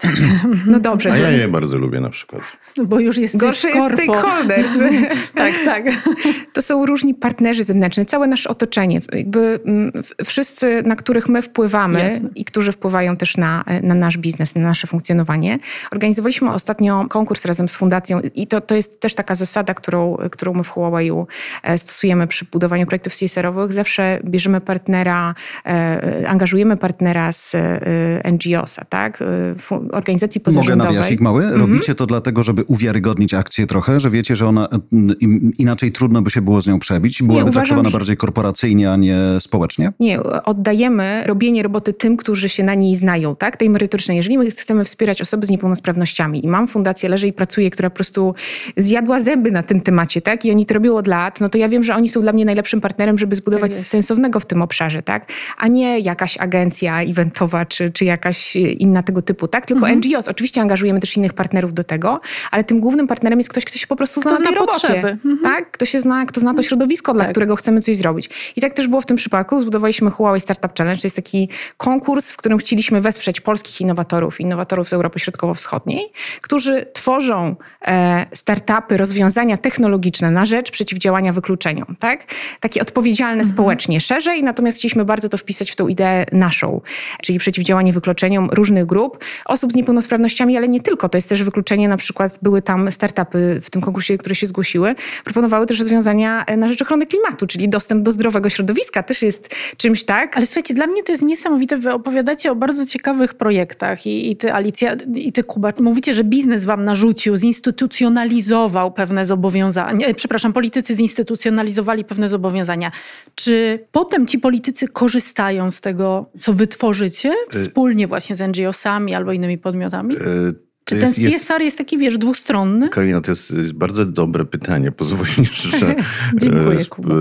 No dobrze. A ja je bardzo lubię na przykład. Bo już jest Gorszy jest stakeholders. tak, tak. To są różni partnerzy zewnętrzni, całe nasze otoczenie. Jakby mm, wszyscy, na których my wpływamy Jasne. i którzy wpływają też na, na nasz biznes, na nasze funkcjonowanie. Organizowaliśmy ostatnio konkurs razem z fundacją i to, to jest też taka zasada, którą, którą my w Huawei e, stosujemy przy przy budowaniu projektów CSR-owych zawsze bierzemy partnera, e, angażujemy partnera z e, NGOs-a, tak? organizacji pozarządowej. Mogę nawiasik mały? Mhm. Robicie to dlatego, żeby uwiarygodnić akcję trochę, że wiecie, że ona inaczej trudno by się było z nią przebić? Byłaby nie, traktowana uważam, bardziej korporacyjnie, a nie społecznie? Nie, oddajemy robienie roboty tym, którzy się na niej znają, tak? Tej merytorycznej. Jeżeli my chcemy wspierać osoby z niepełnosprawnościami i mam fundację Leży i Pracuję, która po prostu zjadła zęby na tym temacie, tak? I oni to robią od lat, no to ja wiem, że oni są dla mnie najlepszym partnerem, żeby zbudować tak coś sensownego w tym obszarze, tak? A nie jakaś agencja eventowa czy, czy jakaś inna tego typu, tak? Tylko mhm. NGOs. Oczywiście angażujemy też innych partnerów do tego, ale tym głównym partnerem jest ktoś, kto się po prostu zna kto na tej robocie. Mhm. Tak? Kto się zna, kto zna to środowisko, tak. dla którego chcemy coś zrobić. I tak też było w tym przypadku. Zbudowaliśmy Huawei Startup Challenge. To jest taki konkurs, w którym chcieliśmy wesprzeć polskich innowatorów, innowatorów z Europy Środkowo-Wschodniej, którzy tworzą e, startupy, rozwiązania technologiczne na rzecz przeciwdziałania wykluczeniom. Tak? Takie odpowiedzialne mhm. społecznie szerzej, natomiast chcieliśmy bardzo to wpisać w tą ideę naszą, czyli przeciwdziałanie wykluczeniom różnych grup, osób z niepełnosprawnościami, ale nie tylko. To jest też wykluczenie, na przykład były tam startupy w tym konkursie, które się zgłosiły, proponowały też rozwiązania na rzecz ochrony klimatu, czyli dostęp do zdrowego środowiska też jest czymś tak. Ale słuchajcie, dla mnie to jest niesamowite. Wy opowiadacie o bardzo ciekawych projektach i, i ty, Alicja, i ty, Kuba, mówicie, że biznes wam narzucił, zinstytucjonalizował pewne zobowiązania. Przepraszam, politycy zinstytucjonalizowali pewne zobowiązania. Czy potem ci politycy korzystają z tego, co wy tworzycie y- wspólnie właśnie z NGO-sami albo innymi podmiotami? Y czy ten CSR jest, jest, taki, wiesz, dwustronny? Karina, to jest bardzo dobre pytanie. Pozwolisz, że... Dziękuję, Kuba.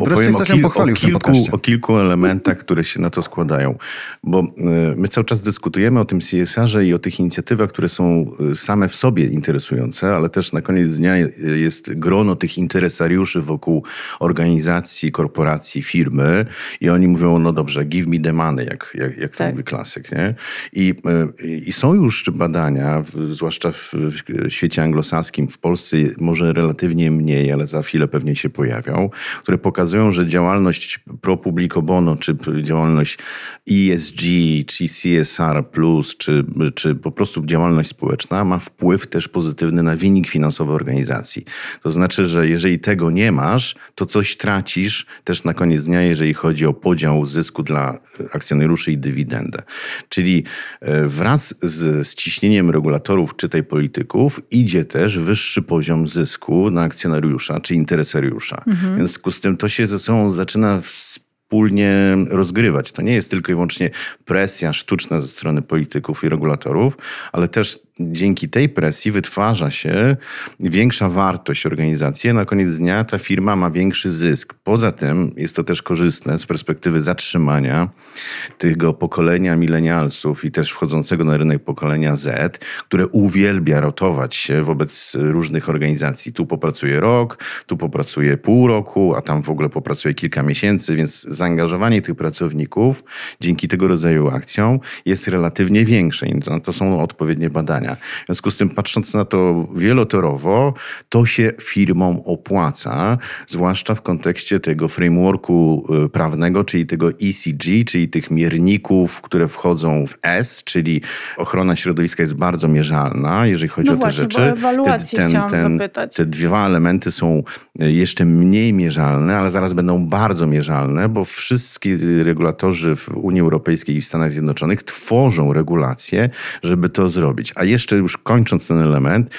Opowiem o, kil, o, kilku, o kilku elementach, które się na to składają. Bo e, my cały czas dyskutujemy o tym CSR-ze i o tych inicjatywach, które są e, same w sobie interesujące, ale też na koniec dnia jest grono tych interesariuszy wokół organizacji, korporacji, firmy i oni mówią, no dobrze, give me the money, jak, jak, jak tak. to mówi klasyk. Nie? I, e, I są już badania, zwłaszcza w, w świecie anglosaskim, w Polsce może relatywnie mniej, ale za chwilę pewnie się pojawią, które pokazują, pokazują, że działalność pro publico bono, czy działalność ESG, czy CSR+, czy, czy po prostu działalność społeczna ma wpływ też pozytywny na wynik finansowy organizacji. To znaczy, że jeżeli tego nie masz, to coś tracisz też na koniec dnia, jeżeli chodzi o podział zysku dla akcjonariuszy i dywidendę. Czyli e, wraz z ściśnieniem regulatorów, czytaj polityków, idzie też wyższy poziom zysku na akcjonariusza czy interesariusza. Mhm. W związku z tym to się ze sobą zaczyna wspólnie rozgrywać. To nie jest tylko i wyłącznie presja sztuczna ze strony polityków i regulatorów, ale też dzięki tej presji wytwarza się większa wartość organizacji, na koniec dnia ta firma ma większy zysk. Poza tym jest to też korzystne z perspektywy zatrzymania tego pokolenia milenialsów i też wchodzącego na rynek pokolenia Z, które uwielbia rotować się wobec różnych organizacji. Tu popracuje rok, tu popracuje pół roku, a tam w ogóle popracuje kilka miesięcy, więc zaangażowanie tych pracowników dzięki tego rodzaju akcjom jest relatywnie większe. To są odpowiednie badania. W związku z tym, patrząc na to wielotorowo, to się firmom opłaca, zwłaszcza w kontekście tego frameworku y, prawnego, czyli tego ECG, czyli tych mierników, które wchodzą w S, czyli ochrona środowiska jest bardzo mierzalna, jeżeli chodzi no o te właśnie, rzeczy. Bo ten, ten, ten, zapytać. Te dwa elementy są y, jeszcze mniej mierzalne, ale zaraz będą bardzo mierzalne, bo wszyscy regulatorzy w Unii Europejskiej i w Stanach Zjednoczonych tworzą regulacje, żeby to zrobić. A jeszcze już kończąc ten element,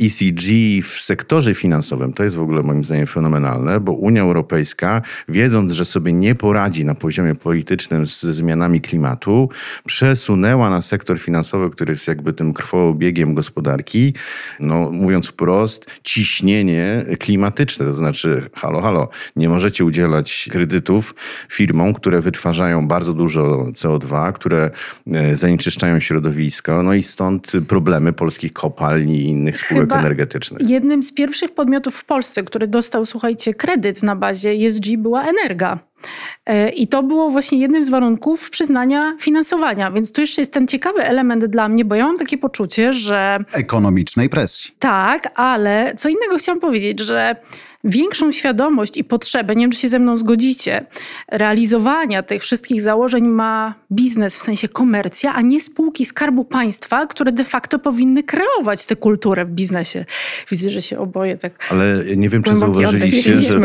ECG w sektorze finansowym, to jest w ogóle moim zdaniem fenomenalne, bo Unia Europejska, wiedząc, że sobie nie poradzi na poziomie politycznym z zmianami klimatu, przesunęła na sektor finansowy, który jest jakby tym krwobiegiem gospodarki, no mówiąc wprost, ciśnienie klimatyczne. To znaczy, halo, halo, nie możecie udzielać kredytów firmom, które wytwarzają bardzo dużo CO2, które e, zanieczyszczają środowisko, no i stąd problemy polskich kopalni i innych spółek Chyba energetycznych. Jednym z pierwszych podmiotów w Polsce, który dostał, słuchajcie, kredyt na bazie ESG była Energa. E, I to było właśnie jednym z warunków przyznania finansowania. Więc tu jeszcze jest ten ciekawy element dla mnie, bo ja mam takie poczucie, że. Ekonomicznej presji. Tak, ale co innego chciałam powiedzieć, że większą świadomość i potrzebę, nie wiem czy się ze mną zgodzicie, realizowania tych wszystkich założeń ma biznes w sensie komercja, a nie spółki Skarbu Państwa, które de facto powinny kreować tę kulturę w biznesie. Widzę, że się oboje tak. Ale nie wiem, czy zauważyliście, że,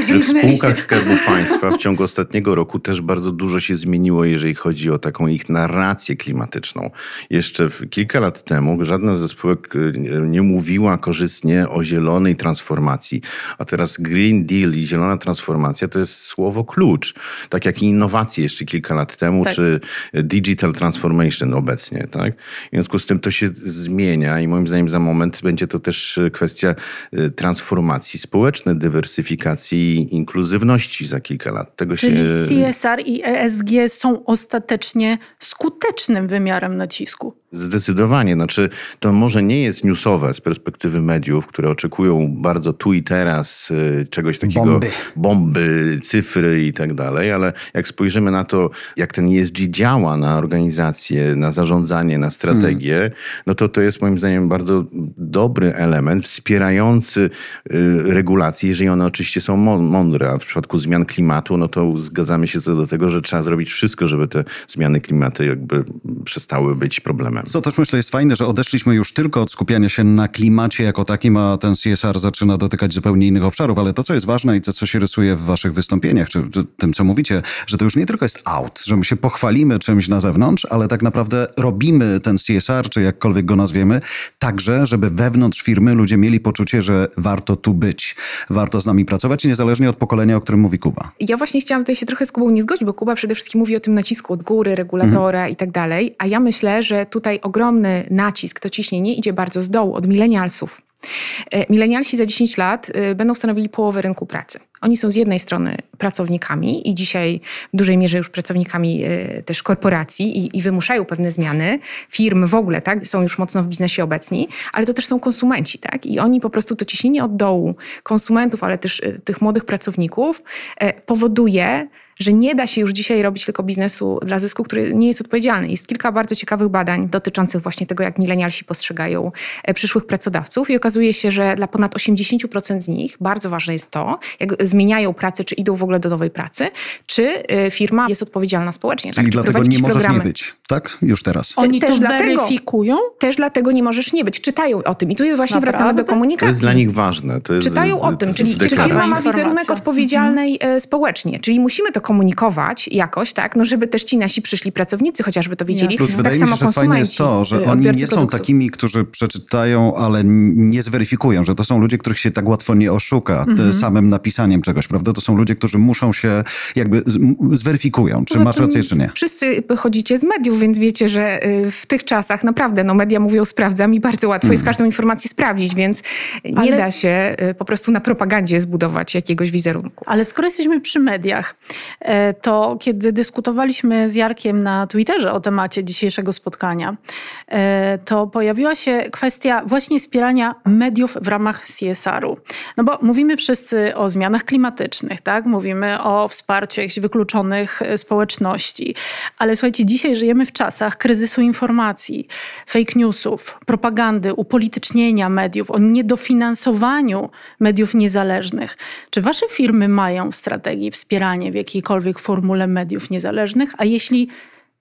że w spółkach Skarbu Państwa w ciągu ostatniego roku też bardzo dużo się zmieniło, jeżeli chodzi o taką ich narrację klimatyczną. Jeszcze kilka lat temu żadna ze spółek y, nie mówiła korzystnie o zielonej transformacji, a teraz Green Deal i zielona transformacja to jest słowo klucz. Tak jak innowacje jeszcze kilka lat temu, tak. czy digital transformation obecnie. Tak? W związku z tym to się zmienia i moim zdaniem za moment będzie to też kwestia y, transformacji społecznej, dywersyfikacji i inkluzywności za kilka lat. Tego Czyli się... CSR i ESG są ostatecznie skutecznym wymiarem nacisku. Zdecydowanie. Znaczy, to może nie jest newsowe z perspektywy mediów, które oczekują bardzo tu i teraz y, czegoś takiego. Bomby. Bomby, cyfry i tak dalej, ale jak spojrzymy na to, jak ten ESG działa na organizację, na zarządzanie, na strategię, hmm. no to to jest moim zdaniem bardzo dobry element wspierający y, regulacje, jeżeli one oczywiście są mądre. A w przypadku zmian klimatu, no to zgadzamy się co do tego, że trzeba zrobić wszystko, żeby te zmiany klimatu jakby przestały być problemem problemem. Co też myślę jest fajne, że odeszliśmy już tylko od skupiania się na klimacie jako takim, a ten CSR zaczyna dotykać zupełnie innych obszarów, ale to, co jest ważne i to, co się rysuje w waszych wystąpieniach, czy, czy tym, co mówicie, że to już nie tylko jest out, że my się pochwalimy czymś na zewnątrz, ale tak naprawdę robimy ten CSR, czy jakkolwiek go nazwiemy, także, żeby wewnątrz firmy ludzie mieli poczucie, że warto tu być, warto z nami pracować, niezależnie od pokolenia, o którym mówi Kuba. Ja właśnie chciałam tutaj się trochę z Kubą nie zgodzić, bo Kuba przede wszystkim mówi o tym nacisku od góry, regulatora mhm. i tak dalej, a ja myślę, że tutaj ogromny nacisk, to ciśnienie idzie bardzo z dołu, od milenialsów. E, milenialsi za 10 lat e, będą stanowili połowę rynku pracy. Oni są z jednej strony pracownikami i dzisiaj w dużej mierze już pracownikami e, też korporacji i, i, wymuszają pewne zmiany. Firm w ogóle tak, są już mocno w biznesie obecni, ale to też są konsumenci. Tak? I oni po prostu to ciśnienie od dołu konsumentów, ale też tych młodych pracowników powoduje, że nie da się już dzisiaj robić tylko biznesu dla zysku, który nie jest odpowiedzialny. Jest kilka bardzo ciekawych badań dotyczących właśnie tego, jak milenialsi postrzegają e, przyszłych pracodawców i okazuje się, że dla ponad 80% z nich bardzo ważne jest to, jak zmieniają pracę, czy idą w ogóle do nowej pracy, czy e, firma jest odpowiedzialna społecznie. Czyli tak, dlatego nie możesz programy. nie być, tak? Już teraz. Oni też to dlatego, weryfikują? Też dlatego nie możesz nie być. Czytają o tym. I tu jest właśnie Naprawdę? wracamy do komunikacji. To jest dla nich ważne. Czytają o tym, czyli czy firma ma wizerunek odpowiedzialnej mhm. społecznie. Czyli musimy to komunikować jakoś, tak, no żeby też ci nasi przyszli pracownicy chociażby to wiedzieli. Plus tak wydaje mi się, że fajne jest to, że y, oni nie są produktów. takimi, którzy przeczytają, ale nie zweryfikują, że to są ludzie, których się tak łatwo nie oszuka mhm. samym napisaniem czegoś, prawda? To są ludzie, którzy muszą się jakby zweryfikują, czy masz rację, czy nie. Wszyscy chodzicie z mediów, więc wiecie, że y, w tych czasach naprawdę no media mówią sprawdzam i bardzo łatwo jest mhm. każdą informację sprawdzić, więc nie ale... da się y, po prostu na propagandzie zbudować jakiegoś wizerunku. Ale skoro jesteśmy przy mediach, e, to kiedy dyskutowaliśmy z Jarkiem na Twitterze o temacie dzisiejszego spotkania, e, to pojawiła się kwestia właśnie wspierania mediów w ramach CSR-u. No bo mówimy wszyscy o zmianach klimatycznych, tak? Mówimy o wsparciu jakichś wykluczonych e, społeczności, ale słuchajcie, dzisiaj żyjemy w czasach kryzysu informacji, fake newsów, propagandy, upolitycznienia mediów, o niedofinansowaniu mediów niezależnych. Czy wasze firmy mają w strategii wspieranie w jakiejkolwiek formule mediów niezależnych, a jeśli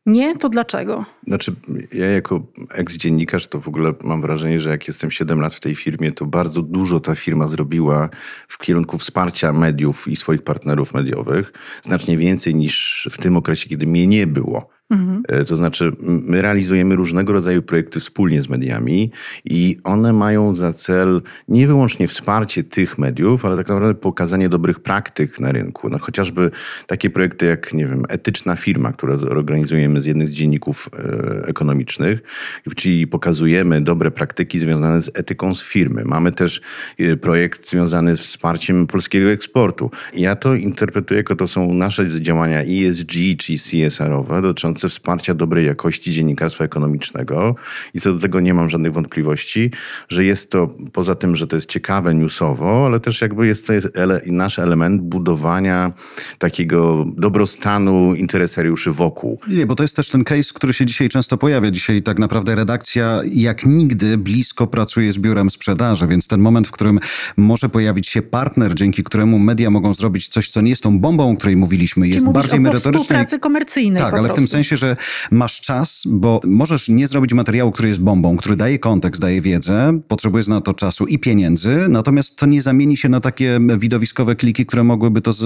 nie, to dlaczego? Znaczy, ja jako eks-dziennikarz to w ogóle mam wrażenie, że jak jestem 7 lat w tej firmie, to bardzo dużo ta firma zrobiła w kierunku wsparcia mediów i swoich partnerów mediowych. Znacznie więcej niż w tym okresie, kiedy mnie nie było. Mhm. E, to znaczy, my realizujemy różnego rodzaju projekty wspólnie z mediami i one mają za cel nie wyłącznie wsparcie tych mediów, ale tak naprawdę pokazanie dobrych praktyk na rynku. No, chociażby takie projekty jak, nie wiem, etyczna firma, które organizujemy z jednych z dzienników e, ekonomicznych, czyli pokazujemy dobre praktyki związane z etyką z firmy. Mamy też e, projekt związany z wsparciem polskiego eksportu. Ja to interpretuję jako to są nasze działania ESG, czyli CSR-owe, dotyczące dotyczące wsparcia dobrej jakości dziennikarstwa ekonomicznego i co do tego nie mam żadnych wątpliwości, że jest to, poza tym, że to jest ciekawe newsowo, ale też jakby jest to jest ele, nasz element budowania takiego dobrostanu interesariuszy wokół. Nie, bo to jest też ten case, który się dzisiaj często pojawia. Dzisiaj tak naprawdę redakcja jak nigdy blisko pracuje z biurem sprzedaży, więc ten moment, w którym może pojawić się partner, dzięki któremu media mogą zrobić coś, co nie jest tą bombą, o której mówiliśmy, jest bardziej merytoryczne. współpracy komercyjnej Tak, ale w tym sensie, że masz czas, bo możesz nie zrobić materiału, który jest bombą, który daje kontekst, daje wiedzę, potrzebujesz na to czasu i pieniędzy, natomiast to nie zamieni się na takie widowiskowe kliki, które mogłyby to z,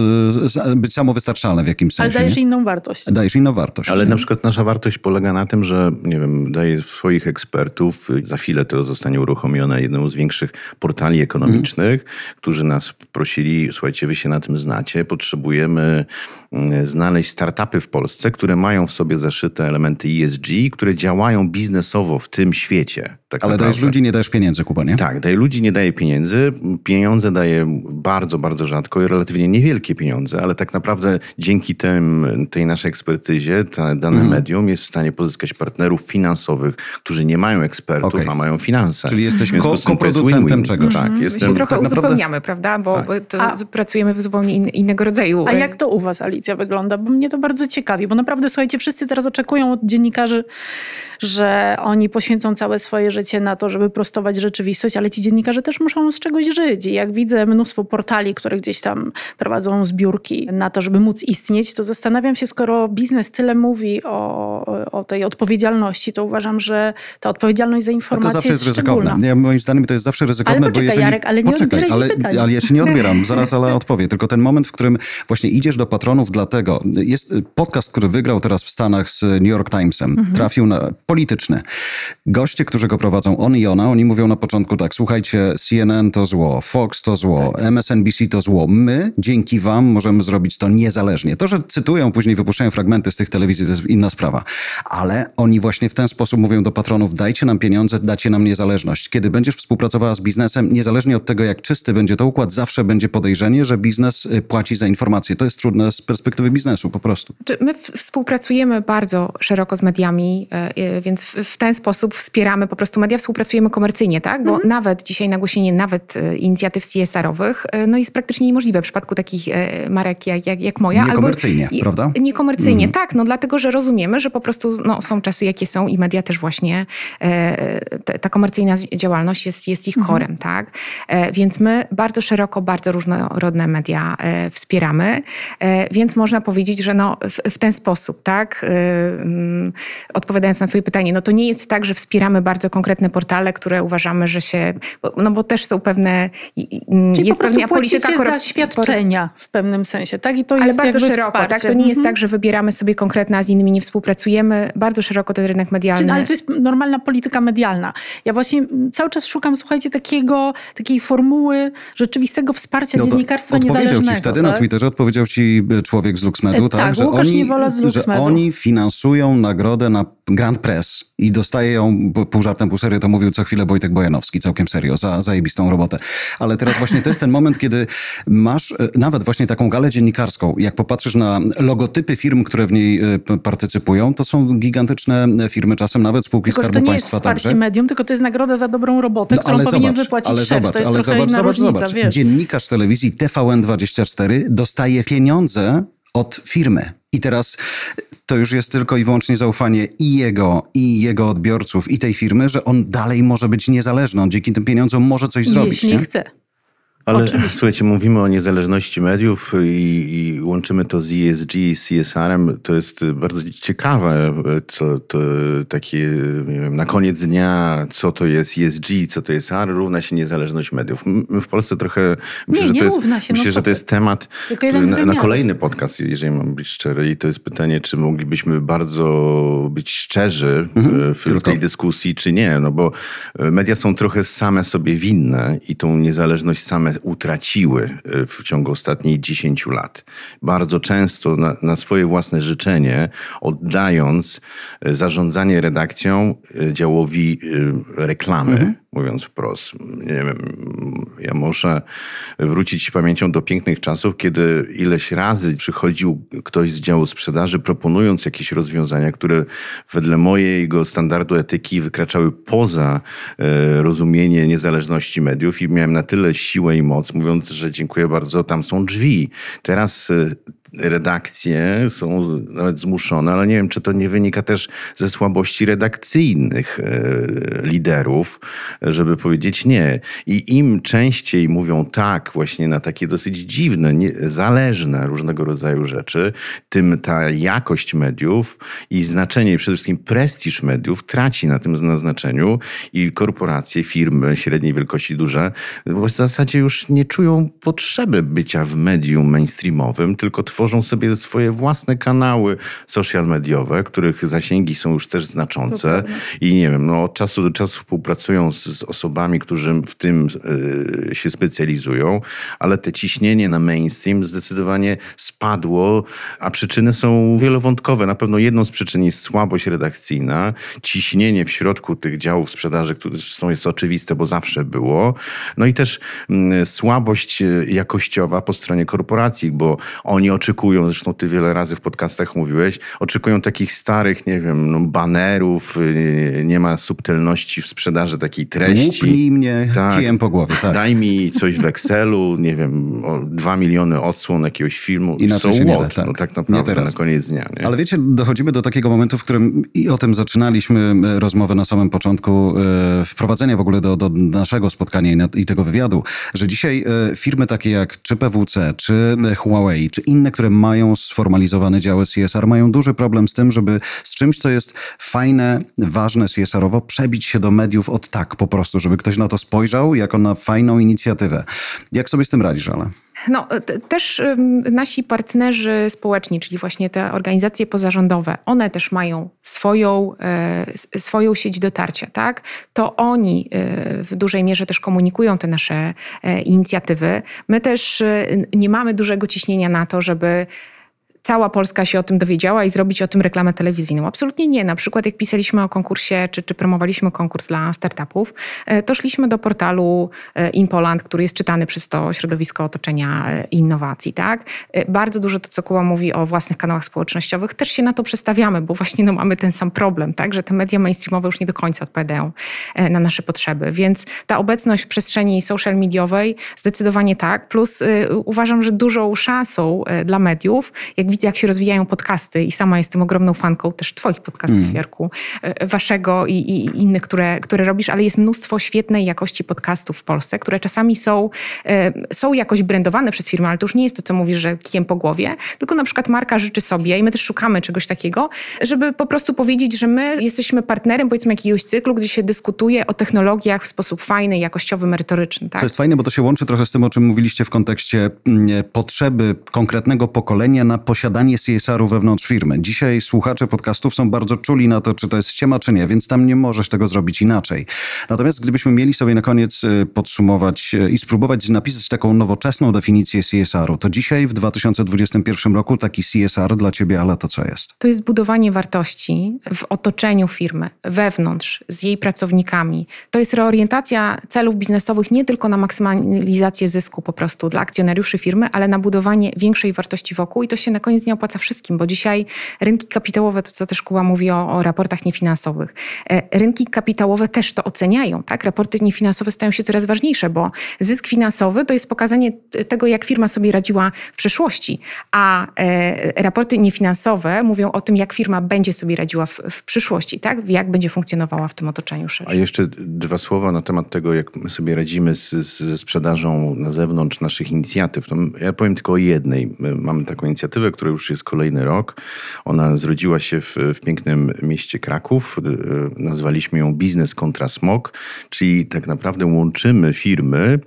z, być samowystarczalne w jakimś sensie. Ale dajesz nie? inną wartość. Dajesz inną wartość. Ale na przykład nasza wartość polega na tym, że nie wiem, daje swoich ekspertów, za chwilę to zostanie uruchomione jednemu z większych portali ekonomicznych, którzy nas prosili, słuchajcie, wy się na tym znacie, potrzebujemy mm, znaleźć startupy w Polsce, które mają w sobie zaszyte elementy ESG, które działają biznesowo w tym świecie. Tak Ale naprawdę. dajesz ludzi, nie dajesz pieniędzy, Kuba, nie? Tak, daje ludzi, nie daje pieniędzy. Pieniądze daje bardzo, bardzo rzadko i relatywnie niewielkie pieniądze, ale tak naprawdę dzięki tym, tej naszej ekspertyzie ta dane Mhm. medium jest w stanie pozyskać partnerów finansowych, którzy nie mają ekspertów, Okej. a mają finanse. Czyli jesteś ko- koproducentem czegoś. Tak, My się jestem... trochę tak naprawdę- uzupełniamy, prawda? Bo, Tak. to A- pracujemy w zupełnie in, innego rodzaju. A jak to u was, Alicja, wygląda? Bo mnie to bardzo ciekawi, bo naprawdę, słuchajcie, wszyscy teraz oczekują od dziennikarzy, że oni poświęcą całe swoje życie na to, żeby prostować rzeczywistość, ale ci dziennikarze też muszą z czegoś żyć. I jak widzę mnóstwo portali, które gdzieś tam prowadzą zbiórki na to, żeby móc istnieć, to zastanawiam się, skoro biznes tyle mówi o, o tej odpowiedzialności, to uważam, że ta odpowiedzialność za A to zawsze jest szczególna. ryzykowne. Moim zdaniem to jest zawsze ryzykowne, Ale bo poczekaj, jeżeli... Jarek, ale nie Poczekaj, ale, ale ja ci nie odbieram, zaraz, ale odpowie. Tylko ten moment, w którym właśnie idziesz do patronów dlatego, jest podcast, który wygrał teraz w Stanach z New York Timesem, Mhm. trafił na polityczny. Goście, którzy go prowadzą, on i ona, oni mówią na początku tak, słuchajcie, CNN to zło, Fox to zło, Tak. MSNBC to zło. My, dzięki wam, możemy zrobić to niezależnie. To, że cytują, później wypuszczają fragmenty z tych telewizji, to jest inna sprawa. Ale oni właśnie w ten sposób mówią do patronów, dajcie nam pieniądze, dacie nam niezależność. Kiedy będziesz współpracowała z biznesem, niezależnie od tego, jak czysty będzie to układ, zawsze będzie podejrzenie, że biznes y, płaci za informacje. To jest trudne z perspektywy biznesu po prostu. Czy My współpracujemy bardzo szeroko z mediami, e, e, więc w ten sposób wspieramy po prostu media, współpracujemy komercyjnie, tak? Bo nawet dzisiaj nagłośnienie nawet e, inicjatyw CSR-owych e, no jest praktycznie niemożliwe w przypadku takich e, marek jak, jak, jak moja. Niekomercyjnie, i- prawda? Niekomercyjnie, tak. No dlatego, że rozumiemy, że po prostu no, są czasy, jakie są i media też właśnie, e, ta komercyjna działalność jest, jest ich korem, tak? E, Więc my bardzo szeroko, bardzo różnorodne media e, wspieramy, więc można powiedzieć, że no w, w ten sposób, tak? Mm, Odpowiadając na twoje pytanie, no to nie jest tak, że wspieramy bardzo konkretne portale, które uważamy, że się, no bo też są pewne, mm, Czyli jest po pewna polityka korep- świadczenia w pewnym sensie, tak? I to ale jest bardzo jakby szeroko, wsparcie. tak? To nie jest Mhm. tak, że wybieramy sobie konkretne, a z innymi nie współpracujemy. Bardzo szeroko ten rynek medialny. Czyli, ale to jest normalna polityka medialna. Ja właśnie cały czas szukam, słuchajcie, takiego, takiej formuły rzeczywistego wsparcia No dziennikarstwa odpowiedział niezależnego. ci wtedy tak? na Twitterze, odpowiedział ci e, człowiek z LuxMedu, E, tak, tak, że, oni, że oni finansują nagrodę na Grand Press i dostaje ją, pół żartem, pół serio, to mówił co chwilę Wojtek Bojanowski, całkiem serio, za zajebistą robotę. Ale teraz właśnie to jest ten moment, kiedy masz e, nawet właśnie taką galę dziennikarską, jak popatrzysz na logotypy firm, które w niej e, partycypują, to są gigantyczne firmy, czasem nawet spółki Tylko, Skarbu to nie jest Państwa wsparcie także. medium, tylko to jest nagroda za dobrą robotę, którą powinien wypłacić ale szef. zobacz, ale zobacz, zobacz, różnica, zobacz. wiesz. Dziennikarz telewizji TVN24 dostaje pieniądze od firmy. I teraz to już jest tylko i wyłącznie zaufanie i jego, i jego odbiorców, i tej firmy, że on dalej może być niezależny. On dzięki tym pieniądzom może coś zrobić. Jeśli Nie? chce. Ale Oczywiście. słuchajcie, mówimy o niezależności mediów i, i łączymy to z ESG, z CSR-em. To jest bardzo ciekawe, co to takie nie wiem, na koniec dnia, co to jest ESG, co to jest R, równa się niezależność mediów. My w Polsce trochę, myślę, Nie, że nie to jest, równa się, no myślę, co że to jest temat na, na kolejny podcast, jeżeli mam być szczery. I to jest pytanie, czy moglibyśmy bardzo być szczerzy e, w tylko. tej dyskusji, czy nie. No bo e, media są trochę same sobie winne i tą niezależność same utraciły e, w ciągu ostatnich 10 lat. Bardzo często na, na swoje własne życzenie, oddając e, zarządzanie redakcją e, działowi reklamy. mówiąc wprost. Nie wiem, ja muszę wrócić pamięcią do pięknych czasów, kiedy ileś razy przychodził ktoś z działu sprzedaży, proponując jakieś rozwiązania, które wedle mojego standardu etyki wykraczały poza rozumienie niezależności mediów i miałem na tyle siłę i moc, mówiąc, że dziękuję bardzo, tam są drzwi. Teraz e, redakcje są nawet zmuszone, ale nie wiem, czy to nie wynika też ze słabości redakcyjnych e, liderów, żeby powiedzieć nie. I im częściej mówią tak właśnie na takie dosyć dziwne, zależne różnego rodzaju rzeczy, tym ta jakość mediów i znaczenie, przede wszystkim prestiż mediów traci na tym znaczeniu i korporacje, firmy średniej wielkości, duże w zasadzie już nie czują potrzeby bycia w medium mainstreamowym, tylko tworzą tworzą sobie swoje własne kanały social mediowe, których zasięgi są już też znaczące. I nie wiem, no, od czasu do czasu współpracują z, z osobami, którzy w tym y, się specjalizują, ale te ciśnienie na mainstream zdecydowanie spadło, a przyczyny są wielowątkowe. Na pewno jedną z przyczyn jest słabość redakcyjna, ciśnienie w środku tych działów sprzedaży, które zresztą jest oczywiste, bo zawsze było, no i też y, słabość y, jakościowa po stronie korporacji, bo oni oczekują, zresztą ty wiele razy w podcastach mówiłeś, oczekują takich starych, nie wiem, no, banerów, y, nie ma subtelności w sprzedaży takiej treści. Łupnij mnie tak, kijem po głowie. Tak. Daj mi coś w Excelu, nie wiem, dwa miliony odsłon jakiegoś filmu. Inaczej so się what? nie da, tak. No tak naprawdę na koniec dnia. Nie? Ale wiecie, dochodzimy do takiego momentu, w którym i o tym zaczynaliśmy e, rozmowę na samym początku wprowadzenia w ogóle do, do naszego spotkania i, na, i tego wywiadu, że dzisiaj e, firmy takie jak czy PWC, czy Huawei, czy inne, które mają sformalizowane działy CSR, mają duży problem z tym, żeby z czymś, co jest fajne, ważne CSR-owo, przebić się do mediów od tak po prostu, żeby ktoś na to spojrzał jako na fajną inicjatywę. Jak sobie z tym radzisz, ale? No, też nasi partnerzy społeczni, czyli właśnie te organizacje pozarządowe, one też mają swoją, e, swoją sieć dotarcia, tak? To oni e, w dużej mierze też komunikują te nasze e, inicjatywy. My też nie mamy dużego ciśnienia na to, żeby cała Polska się o tym dowiedziała i zrobić o tym reklamę telewizyjną. Absolutnie nie. Na przykład jak pisaliśmy o konkursie, czy, czy promowaliśmy konkurs dla startupów, e, to szliśmy do portalu e, InPoland, który jest czytany przez to środowisko otoczenia e, innowacji. Tak? Bardzo dużo to, co Kuba mówi o własnych kanałach społecznościowych, też się na to przestawiamy, bo właśnie no, mamy ten sam problem, tak? że te media mainstreamowe już nie do końca odpowiadają na nasze potrzeby. Więc ta obecność w przestrzeni social mediowej zdecydowanie tak. Plus uważam, że dużą szansą dla mediów, jak widzę, jak się rozwijają podcasty i sama jestem ogromną fanką też twoich podcastów, mm. Jarku, e, waszego i, i, innych, które, które robisz, ale jest mnóstwo świetnej jakości podcastów w Polsce, które czasami są, e, są jakoś brandowane przez firmy, ale to już nie jest to, co mówisz, że kijem po głowie, tylko na przykład marka życzy sobie i my też szukamy czegoś takiego, żeby po prostu powiedzieć, że my jesteśmy partnerem, powiedzmy, jakiegoś cyklu, gdzie się dyskutuje o technologiach w sposób fajny, jakościowy, merytoryczny. Tak? Co jest fajne, bo to się łączy trochę z tym, o czym mówiliście w kontekście mm, potrzeby konkretnego pokolenia na posiadanie posiadanie CSR-u wewnątrz firmy. Dzisiaj słuchacze podcastów są bardzo czuli na to, czy to jest ściema, czy nie, więc tam nie możesz tego zrobić inaczej. Natomiast gdybyśmy mieli sobie na koniec y, podsumować y, i spróbować napisać taką nowoczesną definicję CSR-u, to dzisiaj w 2021 roku taki CSR dla ciebie, ale to co jest? To jest budowanie wartości w otoczeniu firmy, wewnątrz, z jej pracownikami. To jest reorientacja celów biznesowych nie tylko na maksymalizację zysku po prostu dla akcjonariuszy firmy, ale na budowanie większej wartości wokół i to się na koniec koniec nie opłaca wszystkim, bo dzisiaj rynki kapitałowe, to co też Kuba mówi o, o raportach niefinansowych, e, rynki kapitałowe też to oceniają. Tak? Raporty niefinansowe stają się coraz ważniejsze, bo zysk finansowy to jest pokazanie tego, jak firma sobie radziła w przeszłości, a e, raporty niefinansowe mówią o tym, jak firma będzie sobie radziła w, w przyszłości, tak? jak będzie funkcjonowała w tym otoczeniu szerzej. A jeszcze dwa słowa na temat tego, jak my sobie radzimy z, ze sprzedażą na zewnątrz naszych inicjatyw. Ja powiem tylko o jednej. My mamy taką inicjatywę, która już jest kolejny rok. Ona zrodziła się w, w pięknym mieście Kraków. E, nazwaliśmy ją Biznes kontra Smog, czyli tak naprawdę łączymy firmy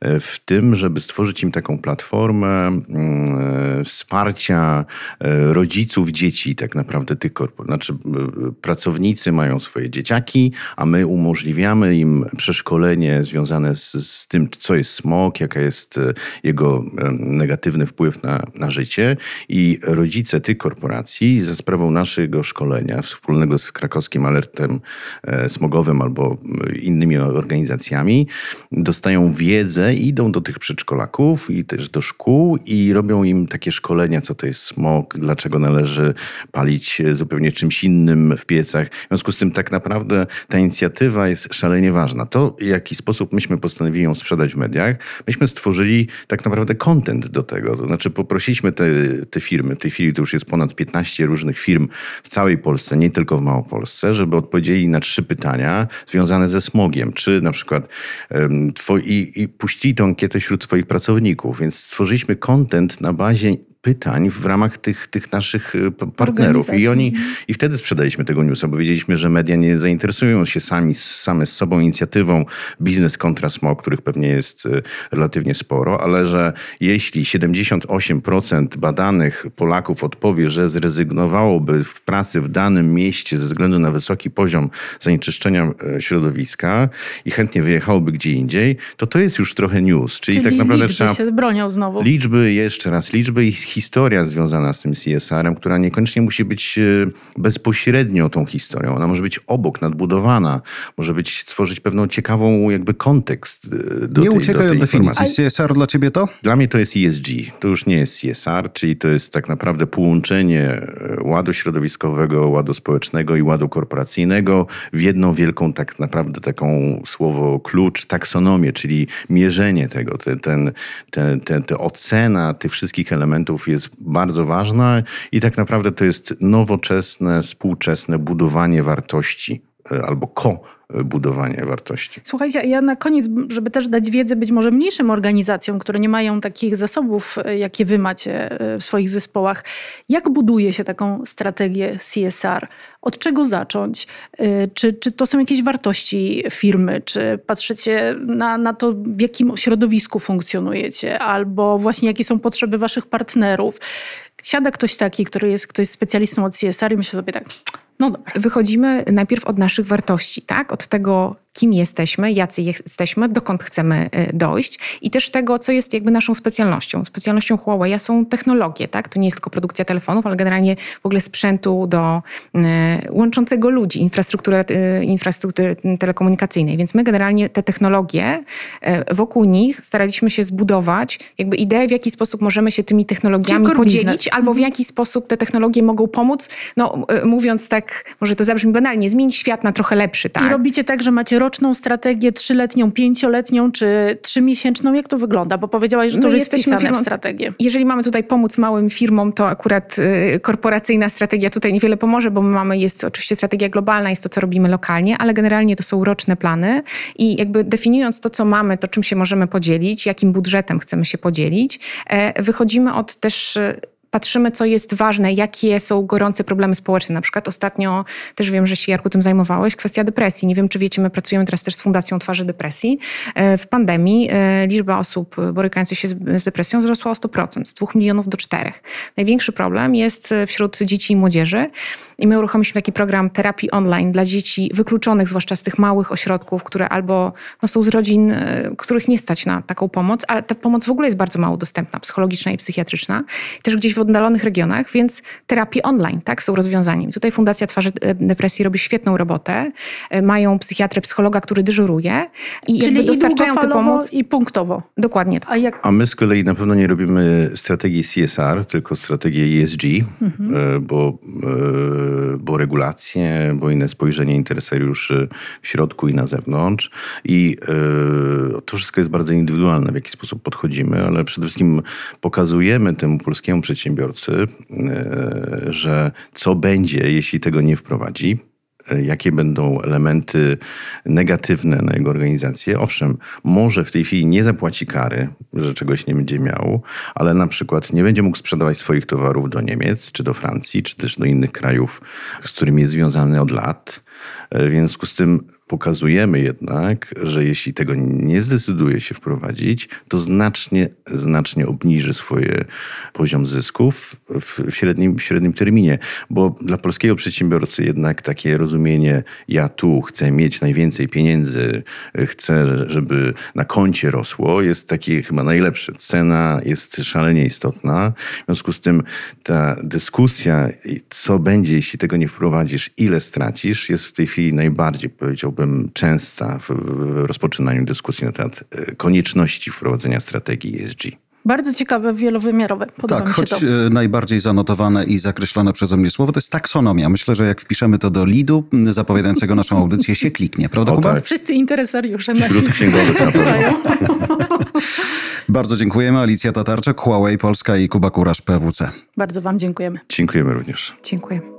e, w tym, żeby stworzyć im taką platformę e, wsparcia rodziców dzieci, tak naprawdę tych korporacji. Znaczy, pracownicy mają swoje dzieciaki, a my umożliwiamy im przeszkolenie związane z, z tym, co jest smog, jaka jest jego negatywny wpływ na, na życie rodzice tych korporacji za sprawą naszego szkolenia, wspólnego z krakowskim alertem e, smogowym albo innymi organizacjami, dostają wiedzę, idą do tych przedszkolaków i też do szkół i robią im takie szkolenia, co to jest smog, dlaczego należy palić zupełnie czymś innym w piecach. W związku z tym tak naprawdę ta inicjatywa jest szalenie ważna. To, w jaki sposób myśmy postanowili ją sprzedać w mediach, myśmy stworzyli tak naprawdę content do tego. To znaczy poprosiliśmy te, te firmy, w tej chwili to już jest ponad 15 różnych firm w całej Polsce, nie tylko w Małopolsce, żeby odpowiedzieli na trzy pytania związane ze smogiem. Czy na przykład um, twoi, i puścili tę ankietę wśród swoich pracowników, więc stworzyliśmy content na bazie pytań w ramach tych, tych naszych y, partnerów. I oni i wtedy sprzedaliśmy tego newsa, bo wiedzieliśmy, że media nie zainteresują się sami, same z sobą inicjatywą biznes kontra smog, których pewnie jest y, relatywnie sporo, ale że jeśli 78% badanych Polaków odpowie, że zrezygnowałoby w pracy w danym mieście ze względu na wysoki poziom zanieczyszczenia y, środowiska i chętnie wyjechałoby gdzie indziej, to to jest już trochę news. Czyli, Czyli tak naprawdę liczby trzeba... się bronią znowu. Liczby, jeszcze raz liczby i historia związana z tym CSR-em, która niekoniecznie musi być e, bezpośrednio tą historią. Ona może być obok, nadbudowana, może być stworzyć pewną ciekawą jakby kontekst e, do nie tej, uciekaj od definicji. CSR dla ciebie to? Dla mnie to jest ESG. To już nie jest CSR, czyli to jest tak naprawdę połączenie e, ładu środowiskowego, ładu społecznego i ładu korporacyjnego w jedną wielką tak naprawdę taką słowo klucz, taksonomię, czyli mierzenie tego, ten, ten, ten, ten, te ocena tych wszystkich elementów jest bardzo ważna i tak naprawdę to jest nowoczesne, współczesne budowanie wartości albo ko budowanie wartości. Słuchajcie, ja na koniec, żeby też dać wiedzę być może mniejszym organizacjom, które nie mają takich zasobów, e, jakie wy macie e, w swoich zespołach, jak buduje się taką strategię CSR? Od czego zacząć? Czy, czy to są jakieś wartości firmy? Czy patrzycie na, na to, w jakim środowisku funkcjonujecie? Albo właśnie jakie są potrzeby waszych partnerów? Siada ktoś taki, który jest, ktoś jest specjalistą od CSR i myślę sobie tak, no dobra. Wychodzimy najpierw od naszych wartości, tak? Od tego, kim jesteśmy, jacy jesteśmy, dokąd chcemy y, dojść i też tego, co jest jakby naszą specjalnością. Specjalnością Huawei są technologie, tak? To nie jest tylko produkcja telefonów, ale generalnie w ogóle sprzętu do y, łączącego ludzi, infrastruktury, infrastruktury telekomunikacyjnej. Więc my generalnie te technologie, y, wokół nich staraliśmy się zbudować jakby ideę, w jaki sposób możemy się tymi technologiami podzielić, business. albo w mhm. jaki sposób te technologie mogą pomóc, no mówiąc tak, może to zabrzmi banalnie, zmienić świat na trochę lepszy, tak? I robicie tak, że macie roczną strategię, trzyletnią, pięcioletnią czy trzymiesięczną? Jak to wygląda? Bo powiedziałaś, że to już jest wpisane firmą, w strategię. Jeżeli mamy tutaj pomóc małym firmom, to akurat y, korporacyjna strategia tutaj niewiele pomoże, bo my mamy, jest oczywiście strategia globalna, jest to, co robimy lokalnie, ale generalnie to są roczne plany i jakby definiując to, co mamy, to czym się możemy podzielić, jakim budżetem chcemy się podzielić, e, wychodzimy od też patrzymy, co jest ważne, jakie są gorące problemy społeczne. Na przykład ostatnio też wiem, że się Jarku tym zajmowałeś, kwestia depresji. Nie wiem, czy wiecie, my pracujemy teraz też z Fundacją Twarzy Depresji. E, w pandemii e, liczba osób borykających się z depresją wzrosła o 100%, z 2 milionów do 4. Największy problem jest wśród dzieci i młodzieży i my uruchomiliśmy taki program terapii online dla dzieci wykluczonych, zwłaszcza z tych małych ośrodków, które albo no, są z rodzin, e, których nie stać na taką pomoc, ale ta pomoc w ogóle jest bardzo mało dostępna, psychologiczna i psychiatryczna. Też gdzieś w oddalonych regionach, więc terapie online tak, są rozwiązaniem. Tutaj Fundacja Twarzy Depresji robi świetną robotę. E, mają psychiatrę, psychologa, który dyżuruje i Czyli dostarczają tę pomoc. i punktowo. Dokładnie. A, jak... A my z kolei na pewno nie robimy strategii CSR, tylko strategię ESG, mhm. E, bo, e, bo regulacje, bo inne spojrzenie interesariuszy w środku i na zewnątrz. I to wszystko jest bardzo indywidualne, w jaki sposób podchodzimy, ale przede wszystkim pokazujemy temu polskiemu przedsiębiorcy, e, że co będzie, jeśli tego nie wprowadzi, e, jakie będą elementy negatywne na jego organizację. Owszem, może w tej chwili nie zapłaci kary, że czegoś nie będzie miał, ale na przykład nie będzie mógł sprzedawać swoich towarów do Niemiec, czy do Francji, czy też do innych krajów, z którymi jest związany od lat. E, w związku z tym pokazujemy jednak, że jeśli tego nie zdecyduje się wprowadzić, to znacznie, znacznie obniży swoje poziom zysków w średnim, w średnim terminie. Bo dla polskiego przedsiębiorcy jednak takie rozumienie, ja tu chcę mieć najwięcej pieniędzy, chcę, żeby na koncie rosło, jest takie chyba najlepsze. Cena jest szalenie istotna. W związku z tym ta dyskusja, co będzie, jeśli tego nie wprowadzisz, ile stracisz, jest w tej chwili najbardziej, powiedziałbym, częsta w rozpoczynaniu dyskusji na temat e, konieczności wprowadzenia strategii ESG. Bardzo ciekawe, wielowymiarowe. Podoba tak, mi się choć to. e, najbardziej zanotowane i zakreślone przeze mnie słowo to jest taksonomia. Myślę, że jak wpiszemy to do lidu zapowiadającego naszą audycję się kliknie, prawda O, Kuba? tak. Wszyscy interesariusze Wśród księgowych posyłają. Bardzo dziękujemy. Alicja Tatarczak, Huawei Polska i Kuba Kurasz, PWC. Bardzo wam dziękujemy. Dziękujemy również. Dziękuję.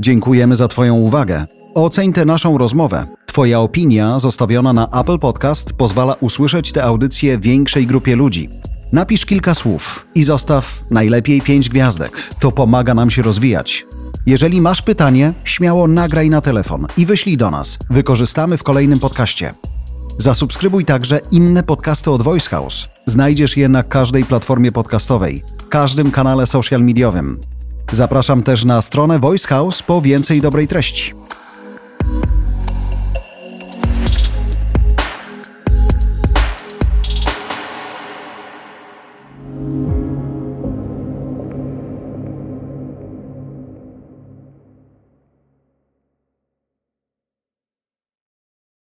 Dziękujemy za Twoją uwagę. Oceń tę naszą rozmowę. Twoja opinia zostawiona na Apple Podcast pozwala usłyszeć tę audycję większej grupie ludzi. Napisz kilka słów i zostaw najlepiej pięć gwiazdek. To pomaga nam się rozwijać. Jeżeli masz pytanie, śmiało nagraj na telefon i wyślij do nas. Wykorzystamy w kolejnym podcaście. Zasubskrybuj także inne podcasty od Voice House. Znajdziesz je na każdej platformie podcastowej, każdym kanale social mediowym. Zapraszam też na stronę Voice House po więcej dobrej treści.